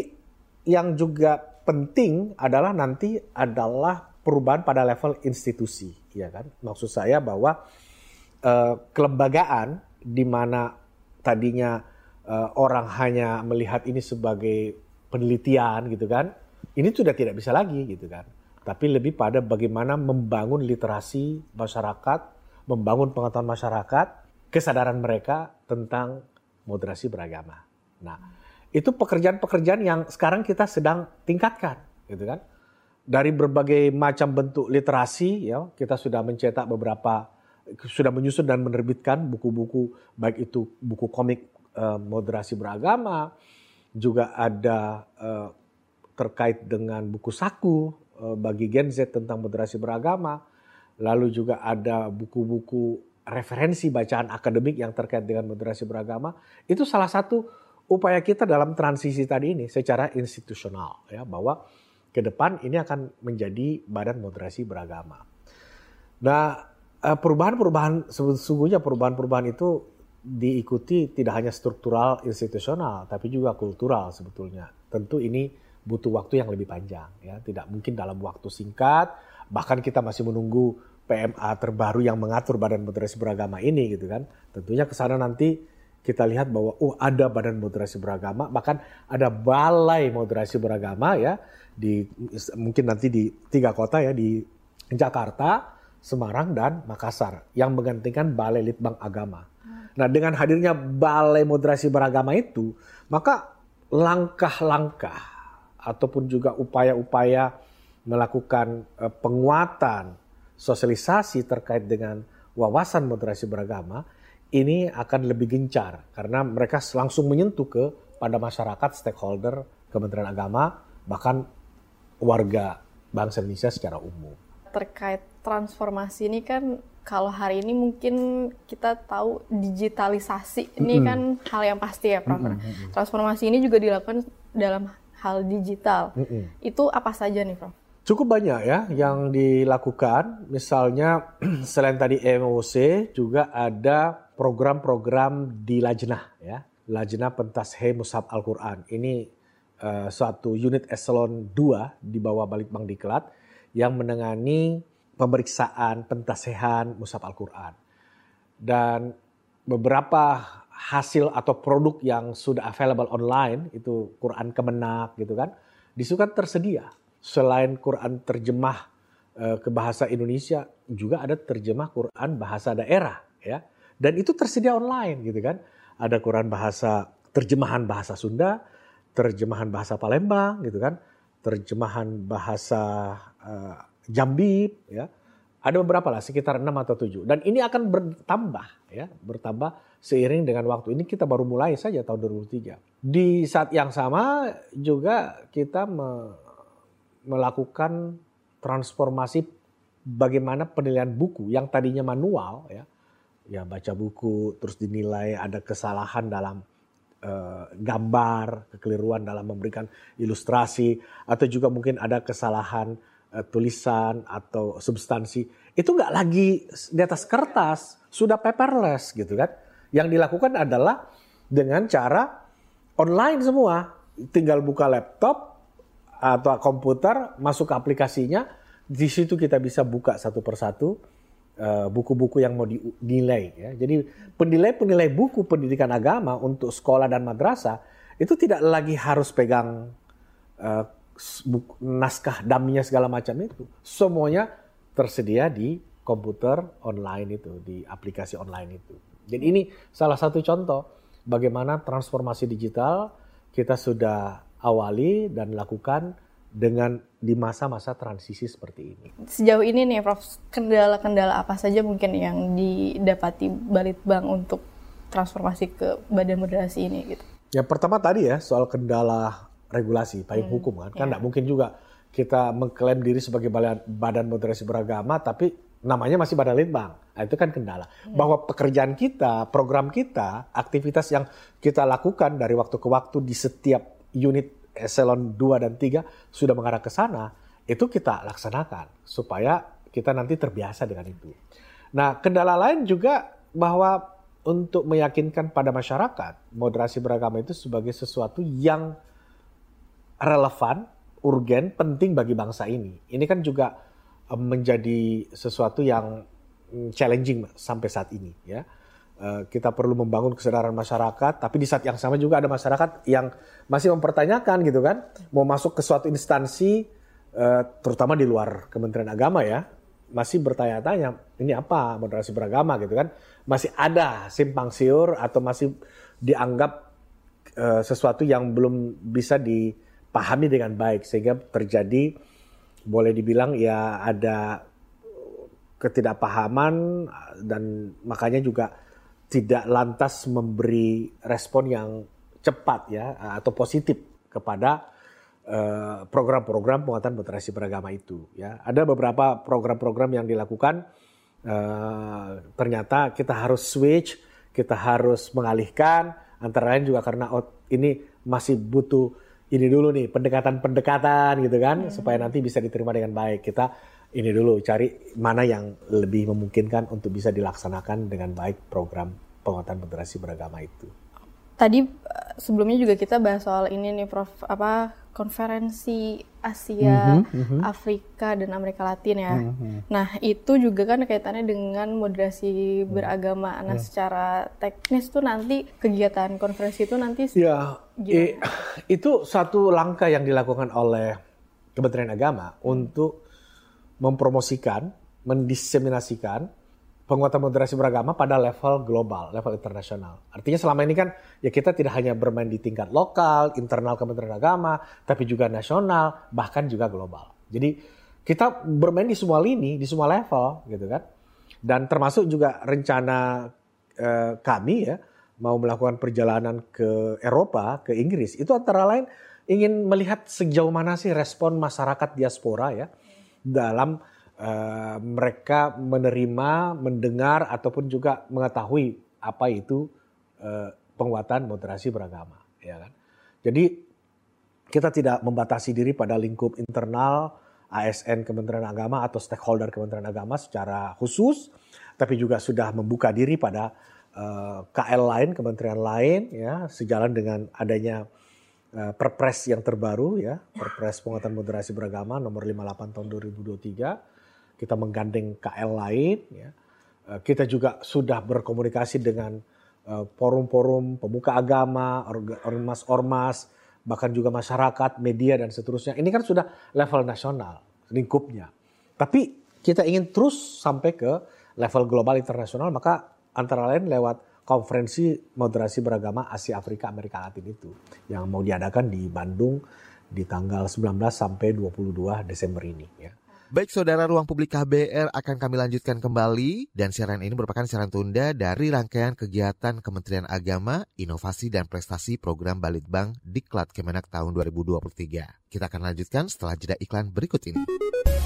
yang juga penting adalah nanti adalah perubahan pada level institusi, ya kan? Maksud saya bahwa uh, kelembagaan di mana tadinya uh, orang hanya melihat ini sebagai penelitian gitu kan, ini sudah tidak bisa lagi gitu kan. Tapi lebih pada bagaimana membangun literasi masyarakat, membangun pengetahuan masyarakat, kesadaran mereka tentang moderasi beragama. Nah, itu pekerjaan-pekerjaan yang sekarang kita sedang tingkatkan, gitu kan? Dari berbagai macam bentuk literasi, ya kita sudah mencetak beberapa, sudah menyusun dan menerbitkan buku-buku, baik itu buku komik uh, moderasi beragama, juga ada uh, terkait dengan buku saku uh, bagi Gen Z tentang moderasi beragama, lalu juga ada buku-buku referensi bacaan akademik yang terkait dengan moderasi beragama, itu salah satu upaya kita dalam transisi tadi ini secara institusional ya bahwa ke depan ini akan menjadi badan moderasi beragama. Nah, eh, perubahan-perubahan sesungguhnya perubahan-perubahan itu diikuti tidak hanya struktural institusional tapi juga kultural sebetulnya. Tentu ini butuh waktu yang lebih panjang ya, tidak mungkin dalam waktu singkat. Bahkan kita masih menunggu PMA terbaru yang mengatur badan moderasi beragama ini gitu kan. Tentunya ke sana nanti kita lihat bahwa oh ada badan moderasi beragama bahkan ada balai moderasi beragama ya di mungkin nanti di tiga kota ya di Jakarta, Semarang dan Makassar yang menggantikan balai litbang agama. Nah dengan hadirnya balai moderasi beragama itu maka langkah-langkah ataupun juga upaya-upaya melakukan eh, penguatan sosialisasi terkait dengan wawasan moderasi beragama ini akan lebih gencar karena mereka langsung menyentuh ke pada masyarakat, stakeholder, Kementerian Agama, bahkan warga bangsa Indonesia secara umum. Terkait transformasi ini kan kalau hari ini mungkin kita tahu digitalisasi ini mm -hmm. kan hal yang pasti ya Prof. Mm -hmm. Transformasi ini juga dilakukan dalam hal digital. Mm -hmm. Itu apa saja nih Prof? Cukup banyak ya yang dilakukan. Misalnya [CLEARS THROAT] selain tadi MOC juga ada program-program di Lajnah ya. Lajnah Pentashe Musab Al-Quran. Ini uh, suatu unit eselon 2 di bawah Balitbang Diklat yang menangani pemeriksaan pentasehan Musab Al-Quran. Dan beberapa hasil atau produk yang sudah available online itu Quran Kemenak gitu kan, disukan tersedia. Selain Quran terjemah uh, ke bahasa Indonesia, juga ada terjemah Quran bahasa daerah ya dan itu tersedia online gitu kan. Ada Quran bahasa terjemahan bahasa Sunda, terjemahan bahasa Palembang gitu kan, terjemahan bahasa uh, Jambi ya. Ada beberapa lah sekitar 6 atau 7 dan ini akan bertambah ya, bertambah seiring dengan waktu ini kita baru mulai saja tahun 2003. Di saat yang sama juga kita me melakukan transformasi bagaimana penilaian buku yang tadinya manual ya ya baca buku terus dinilai ada kesalahan dalam uh, gambar, kekeliruan dalam memberikan ilustrasi atau juga mungkin ada kesalahan uh, tulisan atau substansi itu nggak lagi di atas kertas, sudah paperless gitu kan. Yang dilakukan adalah dengan cara online semua, tinggal buka laptop atau komputer, masuk ke aplikasinya, di situ kita bisa buka satu persatu Eh, buku-buku yang mau dinilai. Ya. Jadi penilai-penilai buku pendidikan agama untuk sekolah dan madrasah itu tidak lagi harus pegang uh, buku, naskah daminya segala macam itu. Semuanya tersedia di komputer online itu, di aplikasi online itu. Jadi ini salah satu contoh bagaimana transformasi digital kita sudah awali dan lakukan dengan di masa-masa transisi seperti ini. Sejauh ini nih Prof, kendala-kendala apa saja mungkin yang didapati Balitbang untuk transformasi ke badan moderasi ini gitu? Yang pertama tadi ya soal kendala regulasi, payung hmm, hukum kan. Kan tidak mungkin juga kita mengklaim diri sebagai badan moderasi beragama tapi namanya masih badan litbang. Nah, itu kan kendala. Hmm. Bahwa pekerjaan kita, program kita, aktivitas yang kita lakukan dari waktu ke waktu di setiap unit eselon 2 dan 3 sudah mengarah ke sana, itu kita laksanakan supaya kita nanti terbiasa dengan itu. Nah, kendala lain juga bahwa untuk meyakinkan pada masyarakat moderasi beragama itu sebagai sesuatu yang relevan, urgen, penting bagi bangsa ini. Ini kan juga eh, menjadi sesuatu yang mm, challenging sampai saat ini ya. Eh, kita perlu membangun kesadaran masyarakat, tapi di saat yang sama juga ada masyarakat yang masih mempertanyakan gitu kan, mau masuk ke suatu instansi, eh, terutama di luar Kementerian Agama ya, masih bertanya-tanya ini apa moderasi beragama? gitu kan. Masih ada simpang siur atau masih dianggap uh, sesuatu yang belum bisa dipahami dengan baik sehingga terjadi boleh dibilang ya ada ketidakpahaman dan makanya juga tidak lantas memberi respon yang cepat ya atau positif kepada Eh, program-program penguatan moderasi beragama itu. Ya, ada beberapa program-program yang dilakukan. Uh, ternyata kita harus switch, kita harus mengalihkan. Antara lain juga karena oh, ini masih butuh ini dulu nih pendekatan-pendekatan gitu kan, hmm. supaya nanti bisa diterima dengan baik. Kita ini dulu cari mana yang lebih memungkinkan untuk bisa dilaksanakan dengan baik program penguatan moderasi beragama itu. Tadi eh, sebelumnya juga kita bahas soal ini nih Prof apa konferensi Asia, mm -hmm, Afrika dan Amerika Latin ya. Mm -hmm. Nah itu juga kan kaitannya dengan moderasi beragama. Nah mm. secara teknis tuh nanti kegiatan konferensi itu nanti ya itu satu langkah yang dilakukan oleh Kementerian Agama untuk mempromosikan, mendiseminasikan penguatan moderasi beragama pada level global, level internasional. Artinya selama ini kan ya kita tidak hanya bermain di tingkat lokal, internal Kementerian Agama, tapi juga nasional, bahkan juga global. Jadi kita bermain di semua lini, di semua level gitu kan. Dan termasuk juga rencana eh, kami ya mau melakukan perjalanan ke Eropa, ke Inggris. Itu antara lain ingin melihat sejauh mana sih respon masyarakat diaspora ya dalam uh, mereka menerima, mendengar ataupun juga mengetahui apa itu uh, penguatan moderasi beragama, ya kan? Jadi kita tidak membatasi diri pada lingkup internal ASN Kementerian Agama atau stakeholder Kementerian Agama secara khusus, tapi juga sudah membuka diri pada uh, eh, KL lain, kementerian lain, ya sejalan dengan adanya Perpres yang terbaru, ya Perpres penguatan moderasi beragama nomor 58 tahun 2023 kita menggandeng KL lain, ya. Eh, kita juga sudah berkomunikasi dengan eh, forum-forum pemuka agama, ormas-ormas, bahkan juga masyarakat, media dan seterusnya. Ini kan sudah level nasional lingkupnya. Tapi kita ingin terus sampai ke level global internasional, maka antara lain lewat konferensi moderasi beragama Asia Afrika Amerika Latin itu yang mau diadakan di Bandung di tanggal 19 sampai 22 Desember ini ya. Baik saudara ruang publik KBR akan kami lanjutkan kembali dan siaran ini merupakan siaran tunda dari rangkaian kegiatan Kementerian Agama, Inovasi dan Prestasi Program Balitbang Diklat Kemenak tahun 2023. Kita akan lanjutkan setelah jeda iklan berikut ini.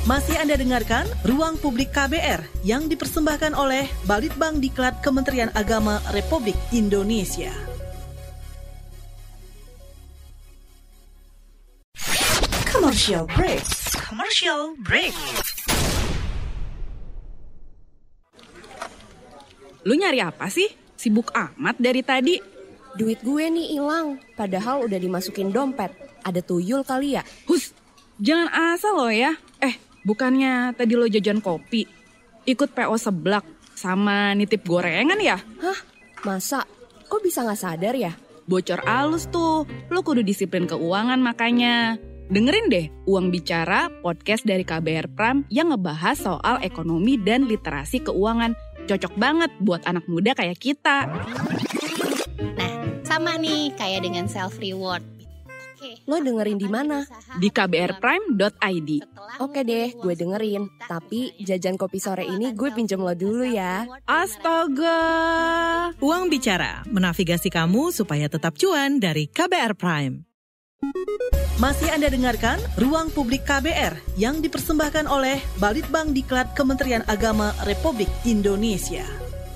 Masih Anda dengarkan Ruang Publik KBR yang dipersembahkan oleh Balitbang Diklat Kementerian Agama Republik Indonesia. Commercial break commercial break. Lu nyari apa sih? Sibuk amat dari tadi. Duit gue nih hilang, padahal udah dimasukin dompet. Ada tuyul kali ya? Hus, jangan asal lo ya. Eh, bukannya tadi lo jajan kopi, ikut PO seblak, sama nitip gorengan ya? Hah? Masa? Kok bisa nggak sadar ya? Bocor alus tuh, lo kudu disiplin keuangan makanya. Dengerin deh Uang Bicara, podcast dari KBR Pram yang ngebahas soal ekonomi dan literasi keuangan. Cocok banget buat anak muda kayak kita. Nah, sama nih kayak dengan self reward. Lo dengerin di mana? Di kbrprime.id. Oke deh, gue dengerin. Tapi jajan kopi sore ini gue pinjam lo dulu ya. Astaga. Uang bicara, menavigasi kamu supaya tetap cuan dari KBR Prime. Masih Anda dengarkan Ruang Publik KBR yang dipersembahkan oleh Balitbang Diklat Kementerian Agama Republik Indonesia.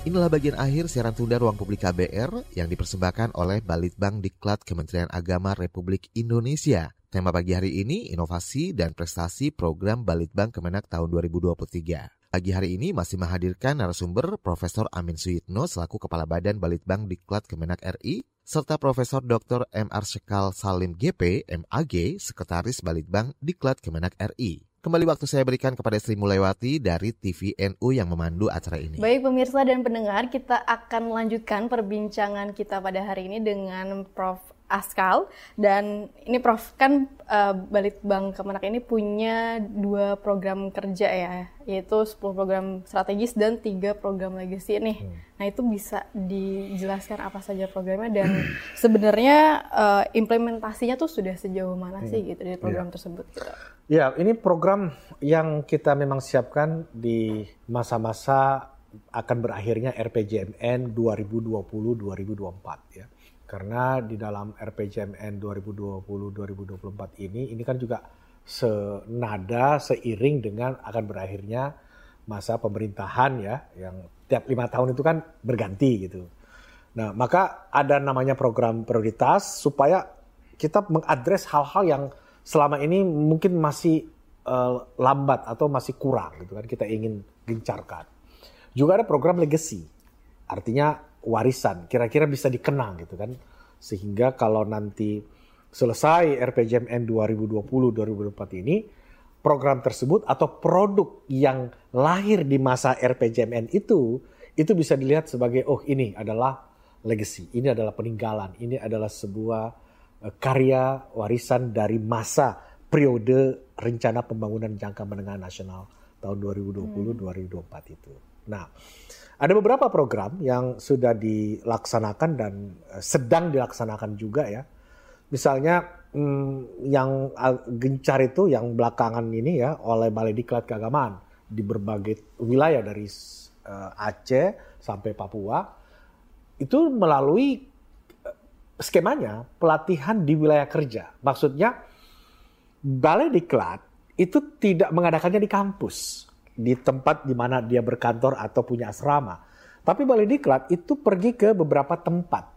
Inilah bagian akhir siaran tunda Ruang Publik KBR yang dipersembahkan oleh Balitbang Diklat Kementerian Agama Republik Indonesia. Tema pagi hari ini inovasi dan prestasi program Balitbang Kemenak tahun 2023. Pagi hari ini masih menghadirkan narasumber Profesor Amin Suyitno selaku Kepala Badan Balitbang Diklat Kemenak RI, serta Profesor Dr. M.R. Sekal Salim GP, MAG, Sekretaris Balitbang Diklat Kemenak RI. Kembali waktu saya berikan kepada Sri Mulewati dari TVNU yang memandu acara ini. Baik pemirsa dan pendengar, kita akan melanjutkan perbincangan kita pada hari ini dengan Prof. Askal dan ini Prof kan uh, Balitbang Kemenak ini punya dua program kerja ya yaitu 10 program strategis dan tiga program legacy nih. Hmm. Nah itu bisa dijelaskan apa saja programnya dan [CLEARS THROAT] sebenarnya uh, implementasinya tuh sudah sejauh mana sih hmm. gitu di program ya. tersebut? Gitu. Ya ini program yang kita memang siapkan di masa-masa akan berakhirnya RPJMN 2020-2024 ya karena di dalam RPJMN 2020-2024 ini, ini kan juga senada, seiring dengan akan berakhirnya masa pemerintahan ya, yang tiap lima tahun itu kan berganti gitu. Nah, maka ada namanya program prioritas supaya kita mengadres hal-hal yang selama ini mungkin masih uh, lambat atau masih kurang gitu kan kita ingin gencarkan. Juga ada program legacy. Artinya warisan, kira-kira bisa dikenang gitu kan. Sehingga kalau nanti selesai RPJMN 2020-2024 ini, program tersebut atau produk yang lahir di masa RPJMN itu, itu bisa dilihat sebagai, oh ini adalah legacy, ini adalah peninggalan, ini adalah sebuah eh, karya warisan dari masa periode rencana pembangunan jangka menengah nasional tahun 2020-2024 hmm. itu. Nah, ada beberapa program yang sudah dilaksanakan dan eh, sedang dilaksanakan juga ya. Misalnya hmm, yang gencar itu yang belakangan ini ya oleh Balai Diklat Keagamaan di berbagai wilayah dari uh, Aceh sampai Papua itu melalui eh, skemanya pelatihan di wilayah kerja. Maksudnya Balai Diklat itu tidak mengadakannya di kampus di tempat di mana dia berkantor atau punya asrama. Tapi Balai Diklat itu pergi ke beberapa tempat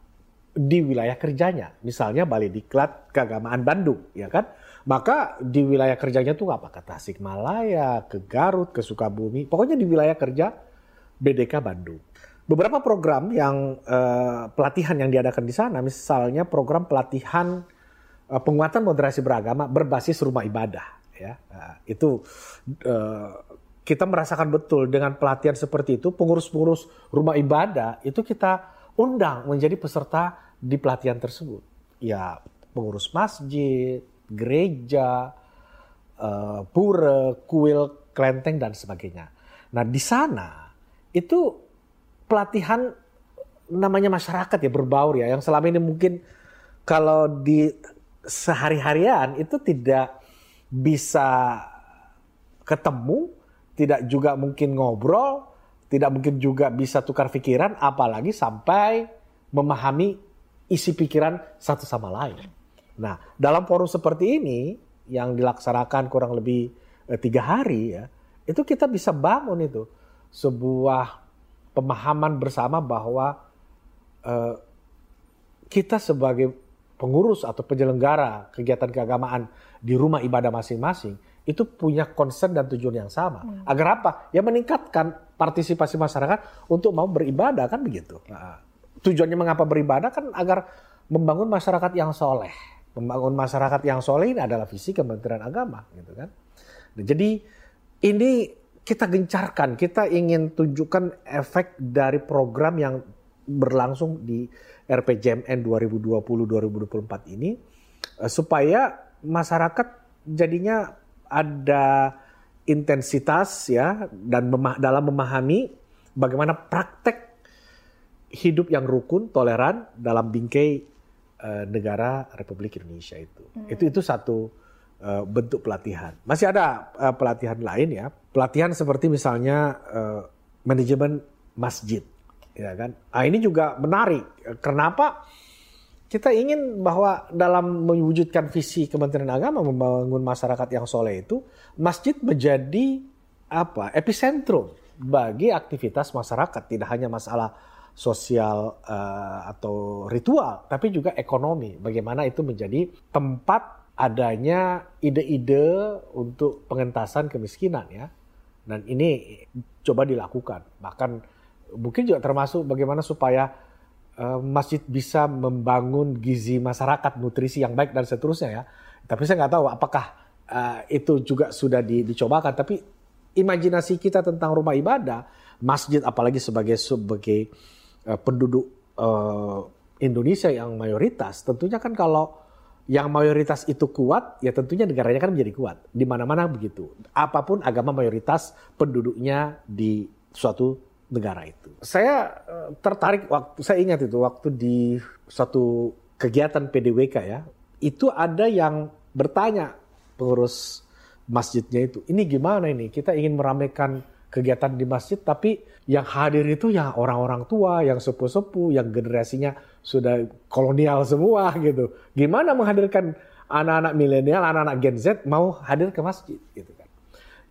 di wilayah kerjanya. Misalnya Balai Diklat Keagamaan Bandung, ya kan? Maka di wilayah kerjanya tuh apa? Ke Tasikmalaya, ke Garut, ke Sukabumi. Pokoknya di wilayah kerja BDK Bandung. Beberapa program yang uh, pelatihan yang diadakan di sana, misalnya program pelatihan uh, penguatan moderasi beragama berbasis rumah ibadah, ya. Uh, itu uh, kita merasakan betul dengan pelatihan seperti itu, pengurus-pengurus rumah ibadah itu kita undang menjadi peserta di pelatihan tersebut. Ya, pengurus masjid, gereja, uh, pura, kuil, kelenteng dan sebagainya. Nah, di sana itu pelatihan namanya masyarakat ya berbaur ya, yang selama ini mungkin kalau di sehari-harian itu tidak bisa ketemu tidak juga mungkin ngobrol, tidak mungkin juga bisa tukar pikiran, apalagi sampai memahami isi pikiran satu sama lain. Nah, dalam forum seperti ini yang dilaksanakan kurang lebih eh, tiga hari ya, itu kita bisa bangun itu sebuah pemahaman bersama bahwa eh, kita sebagai pengurus atau penyelenggara kegiatan keagamaan di rumah ibadah masing-masing itu punya concern dan tujuan yang sama. Hmm. Agar apa? Ya meningkatkan partisipasi masyarakat untuk mau beribadah kan begitu. Nah, tujuannya mengapa beribadah kan agar membangun masyarakat yang soleh. Membangun masyarakat yang soleh ini adalah visi Kementerian Agama gitu kan. Nah, jadi ini kita gencarkan, kita ingin tunjukkan efek dari program yang berlangsung di RPJMN 2020-2024 ini eh, supaya masyarakat jadinya ada intensitas ya dan memah dalam memahami bagaimana praktek hidup yang rukun, toleran dalam bingkai uh, negara Republik Indonesia itu. Hmm. Itu itu satu uh, bentuk pelatihan. Masih ada uh, pelatihan lain ya. Pelatihan seperti misalnya uh, manajemen masjid, ya kan. Ah ini juga menarik. Kenapa? Kita ingin bahwa dalam mewujudkan visi Kementerian Agama membangun masyarakat yang soleh itu, masjid menjadi apa epicentrum bagi aktivitas masyarakat, tidak hanya masalah sosial uh, atau ritual, tapi juga ekonomi. Bagaimana itu menjadi tempat adanya ide-ide untuk pengentasan kemiskinan ya. Dan ini coba dilakukan. Bahkan mungkin juga termasuk bagaimana supaya uh, masjid bisa membangun gizi masyarakat, nutrisi yang baik dan seterusnya ya. Tapi saya nggak tahu apakah uh, itu juga sudah di, dicobakan. Tapi imajinasi kita tentang rumah ibadah, masjid apalagi sebagai sebagai uh, penduduk uh, Indonesia yang mayoritas, tentunya kan kalau yang mayoritas itu kuat, ya tentunya negaranya kan menjadi kuat. Di mana-mana begitu. Apa pun agama mayoritas penduduknya di suatu negara itu. Saya eh, tertarik waktu saya ingat itu waktu di suatu kegiatan PDWK ya, itu ada yang bertanya pengurus masjidnya itu, ini gimana ini? Kita ingin meramaikan kegiatan di masjid, tapi yang hadir itu yang orang-orang tua, yang sepuh-sepuh, yang generasinya sudah kolonial semua gitu. Gimana menghadirkan anak-anak milenial, anak-anak Gen Z mau hadir ke masjid gitu kan.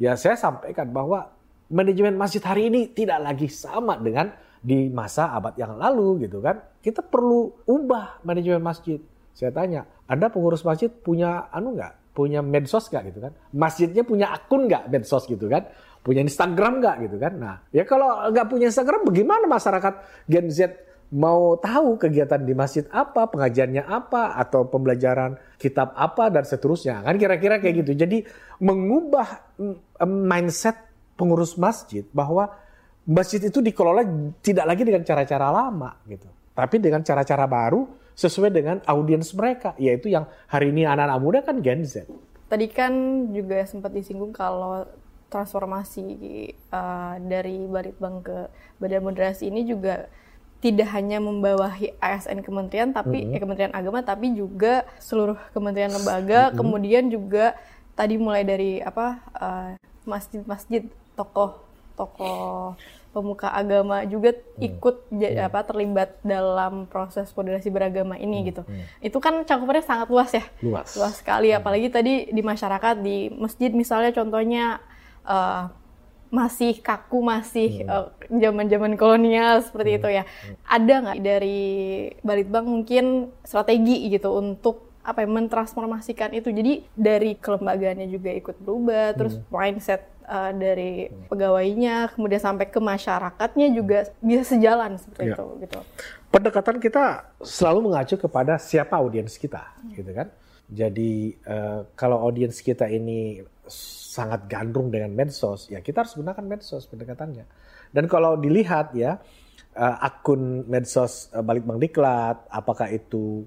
Ya saya sampaikan bahwa manajemen masjid hari ini tidak lagi sama dengan di masa abad yang lalu gitu kan. Kita perlu ubah manajemen masjid. Saya tanya, Anda pengurus masjid punya anu nggak? Punya medsos nggak gitu kan? Masjidnya punya akun nggak medsos gitu kan? Punya Instagram nggak gitu kan? Nah, ya kalau nggak punya Instagram, bagaimana masyarakat Gen Z mau tahu kegiatan di masjid apa, pengajiannya apa, atau pembelajaran kitab apa dan seterusnya. Kan kira-kira kayak gitu. Jadi mengubah mm, mindset pengurus masjid bahwa masjid itu dikelola tidak lagi dengan cara-cara lama gitu. Tapi dengan cara-cara baru sesuai dengan audiens mereka, yaitu yang hari ini anak-anak muda kan Gen Z. Tadi kan juga sempat disinggung kalau transformasi uh, dari Balitbang ke Badan Moderasi ini juga tidak hanya membawahi ASN kementerian tapi mm -hmm. eh, Kementerian Agama tapi juga seluruh kementerian lembaga mm -hmm. kemudian juga tadi mulai dari apa masjid-masjid uh, tokoh tokoh pemuka agama juga mm. ikut mm. apa terlibat dalam proses moderasi beragama ini mm. gitu. Mm. Itu kan cakupannya sangat luas ya. Luas. Luas sekali mm. apalagi tadi di masyarakat di masjid misalnya contohnya uh, masih kaku masih hmm. zaman-zaman kolonial seperti hmm. itu ya. Ada nggak dari Balitbang mungkin strategi gitu untuk apa ya mentransformasikan itu. Jadi dari kelembagaannya juga ikut berubah, terus hmm. mindset uh, dari pegawainya, kemudian sampai ke masyarakatnya juga bisa sejalan seperti ya. itu gitu. Pendekatan kita selalu mengacu kepada siapa audiens kita, hmm. gitu kan. Jadi uh, kalau audiens kita ini sangat gandrung dengan medsos, ya kita harus gunakan medsos pendekatannya. Dan kalau dilihat ya uh, akun medsos uh, Balik Bang Diklat, apakah itu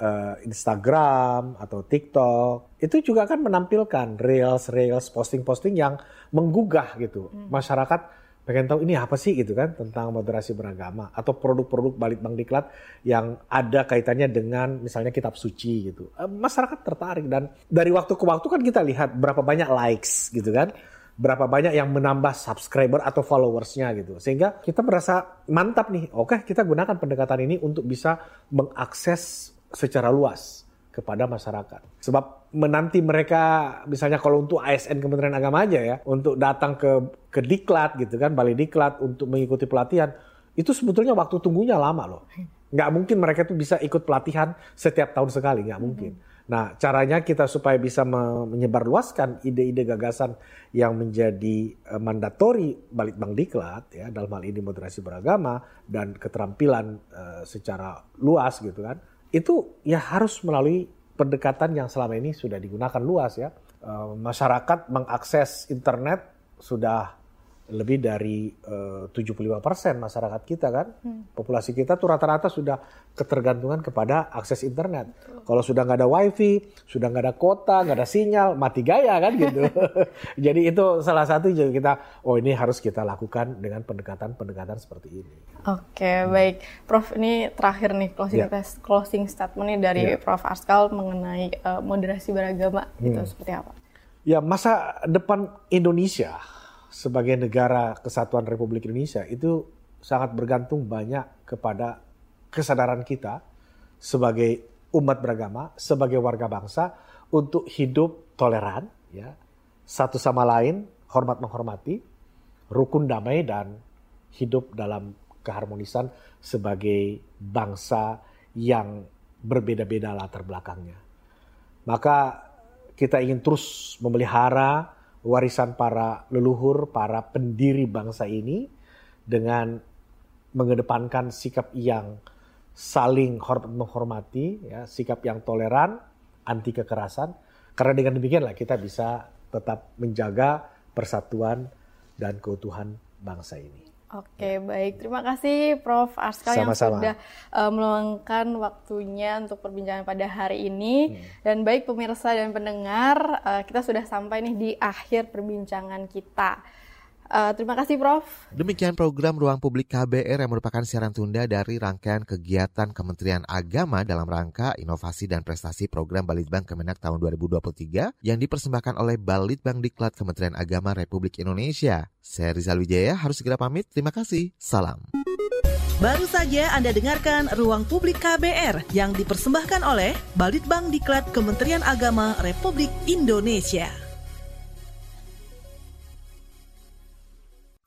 uh, Instagram atau TikTok, itu juga kan menampilkan reels, reels, posting-posting yang menggugah gitu. Hmm. masyarakat pengen tahu ini apa sih gitu kan tentang moderasi beragama atau produk-produk balik bang diklat yang ada kaitannya dengan misalnya kitab suci gitu. Eh, masyarakat tertarik dan dari waktu ke waktu kan kita lihat berapa banyak likes gitu kan. Berapa banyak yang menambah subscriber atau followersnya gitu. Sehingga kita merasa mantap nih oke kita gunakan pendekatan ini untuk bisa mengakses secara luas kepada masyarakat. Sebab menanti mereka misalnya kalau untuk ASN Kementerian Agama aja ya, untuk datang ke ke diklat gitu kan, balai diklat untuk mengikuti pelatihan, itu sebetulnya waktu tunggunya lama loh. Nggak mungkin mereka tuh bisa ikut pelatihan setiap tahun sekali, nggak mungkin. Nah, caranya kita supaya bisa menyebarluaskan ide-ide gagasan yang menjadi uh, mandatori balik Bang Diklat ya dalam hal ini moderasi beragama dan keterampilan uh, secara luas gitu kan itu ya harus melalui pendekatan yang selama ini sudah digunakan luas ya. Uh, masyarakat mengakses internet sudah lebih dari eh, uh, 75% masyarakat kita kan. Hmm. Populasi kita tuh rata-rata sudah ketergantungan kepada akses internet. Kalau sudah nggak ada wifi, sudah nggak ada kota, nggak ada sinyal, mati gaya kan gitu. [LAUGHS] Jadi itu salah satu juga kita, oh ini harus kita lakukan dengan pendekatan-pendekatan seperti ini. Oke, hmm. baik. Prof, ini terakhir nih closing yeah. test, closing statement nih dari yeah. Prof Arskal mengenai uh, moderasi beragama gitu, hmm. seperti apa? Ya, masa depan Indonesia sebagai negara kesatuan Republik Indonesia itu sangat bergantung banyak kepada kesadaran kita sebagai umat beragama, sebagai warga bangsa untuk hidup toleran, ya, satu sama lain, hormat menghormati, rukun damai dan hidup dalam keharmonisan sebagai bangsa yang berbeda-beda latar belakangnya. Maka kita ingin terus memelihara warisan para leluhur, para pendiri bangsa ini dengan mengedepankan sikap yang saling hormat menghormati, ya, sikap yang toleran, anti kekerasan. Karena dengan demikianlah kita bisa tetap menjaga persatuan dan keutuhan bangsa ini. Oke, baik. Terima kasih Prof. Askal yang sudah uh, meluangkan waktunya untuk perbincangan pada hari ini. Dan baik pemirsa dan pendengar, uh, kita sudah sampai nih di akhir perbincangan kita. Uh, terima kasih Prof. Demikian program Ruang Publik KBR yang merupakan siaran tunda dari rangkaian kegiatan Kementerian Agama dalam rangka inovasi dan prestasi program Balitbang Kemenak tahun 2023 yang dipersembahkan oleh Balitbang Diklat Kementerian Agama Republik Indonesia. Saya Rizal Wijaya harus segera pamit. Terima kasih. Salam. Baru saja Anda dengarkan Ruang Publik KBR yang dipersembahkan oleh Balitbang Diklat Kementerian Agama Republik Indonesia.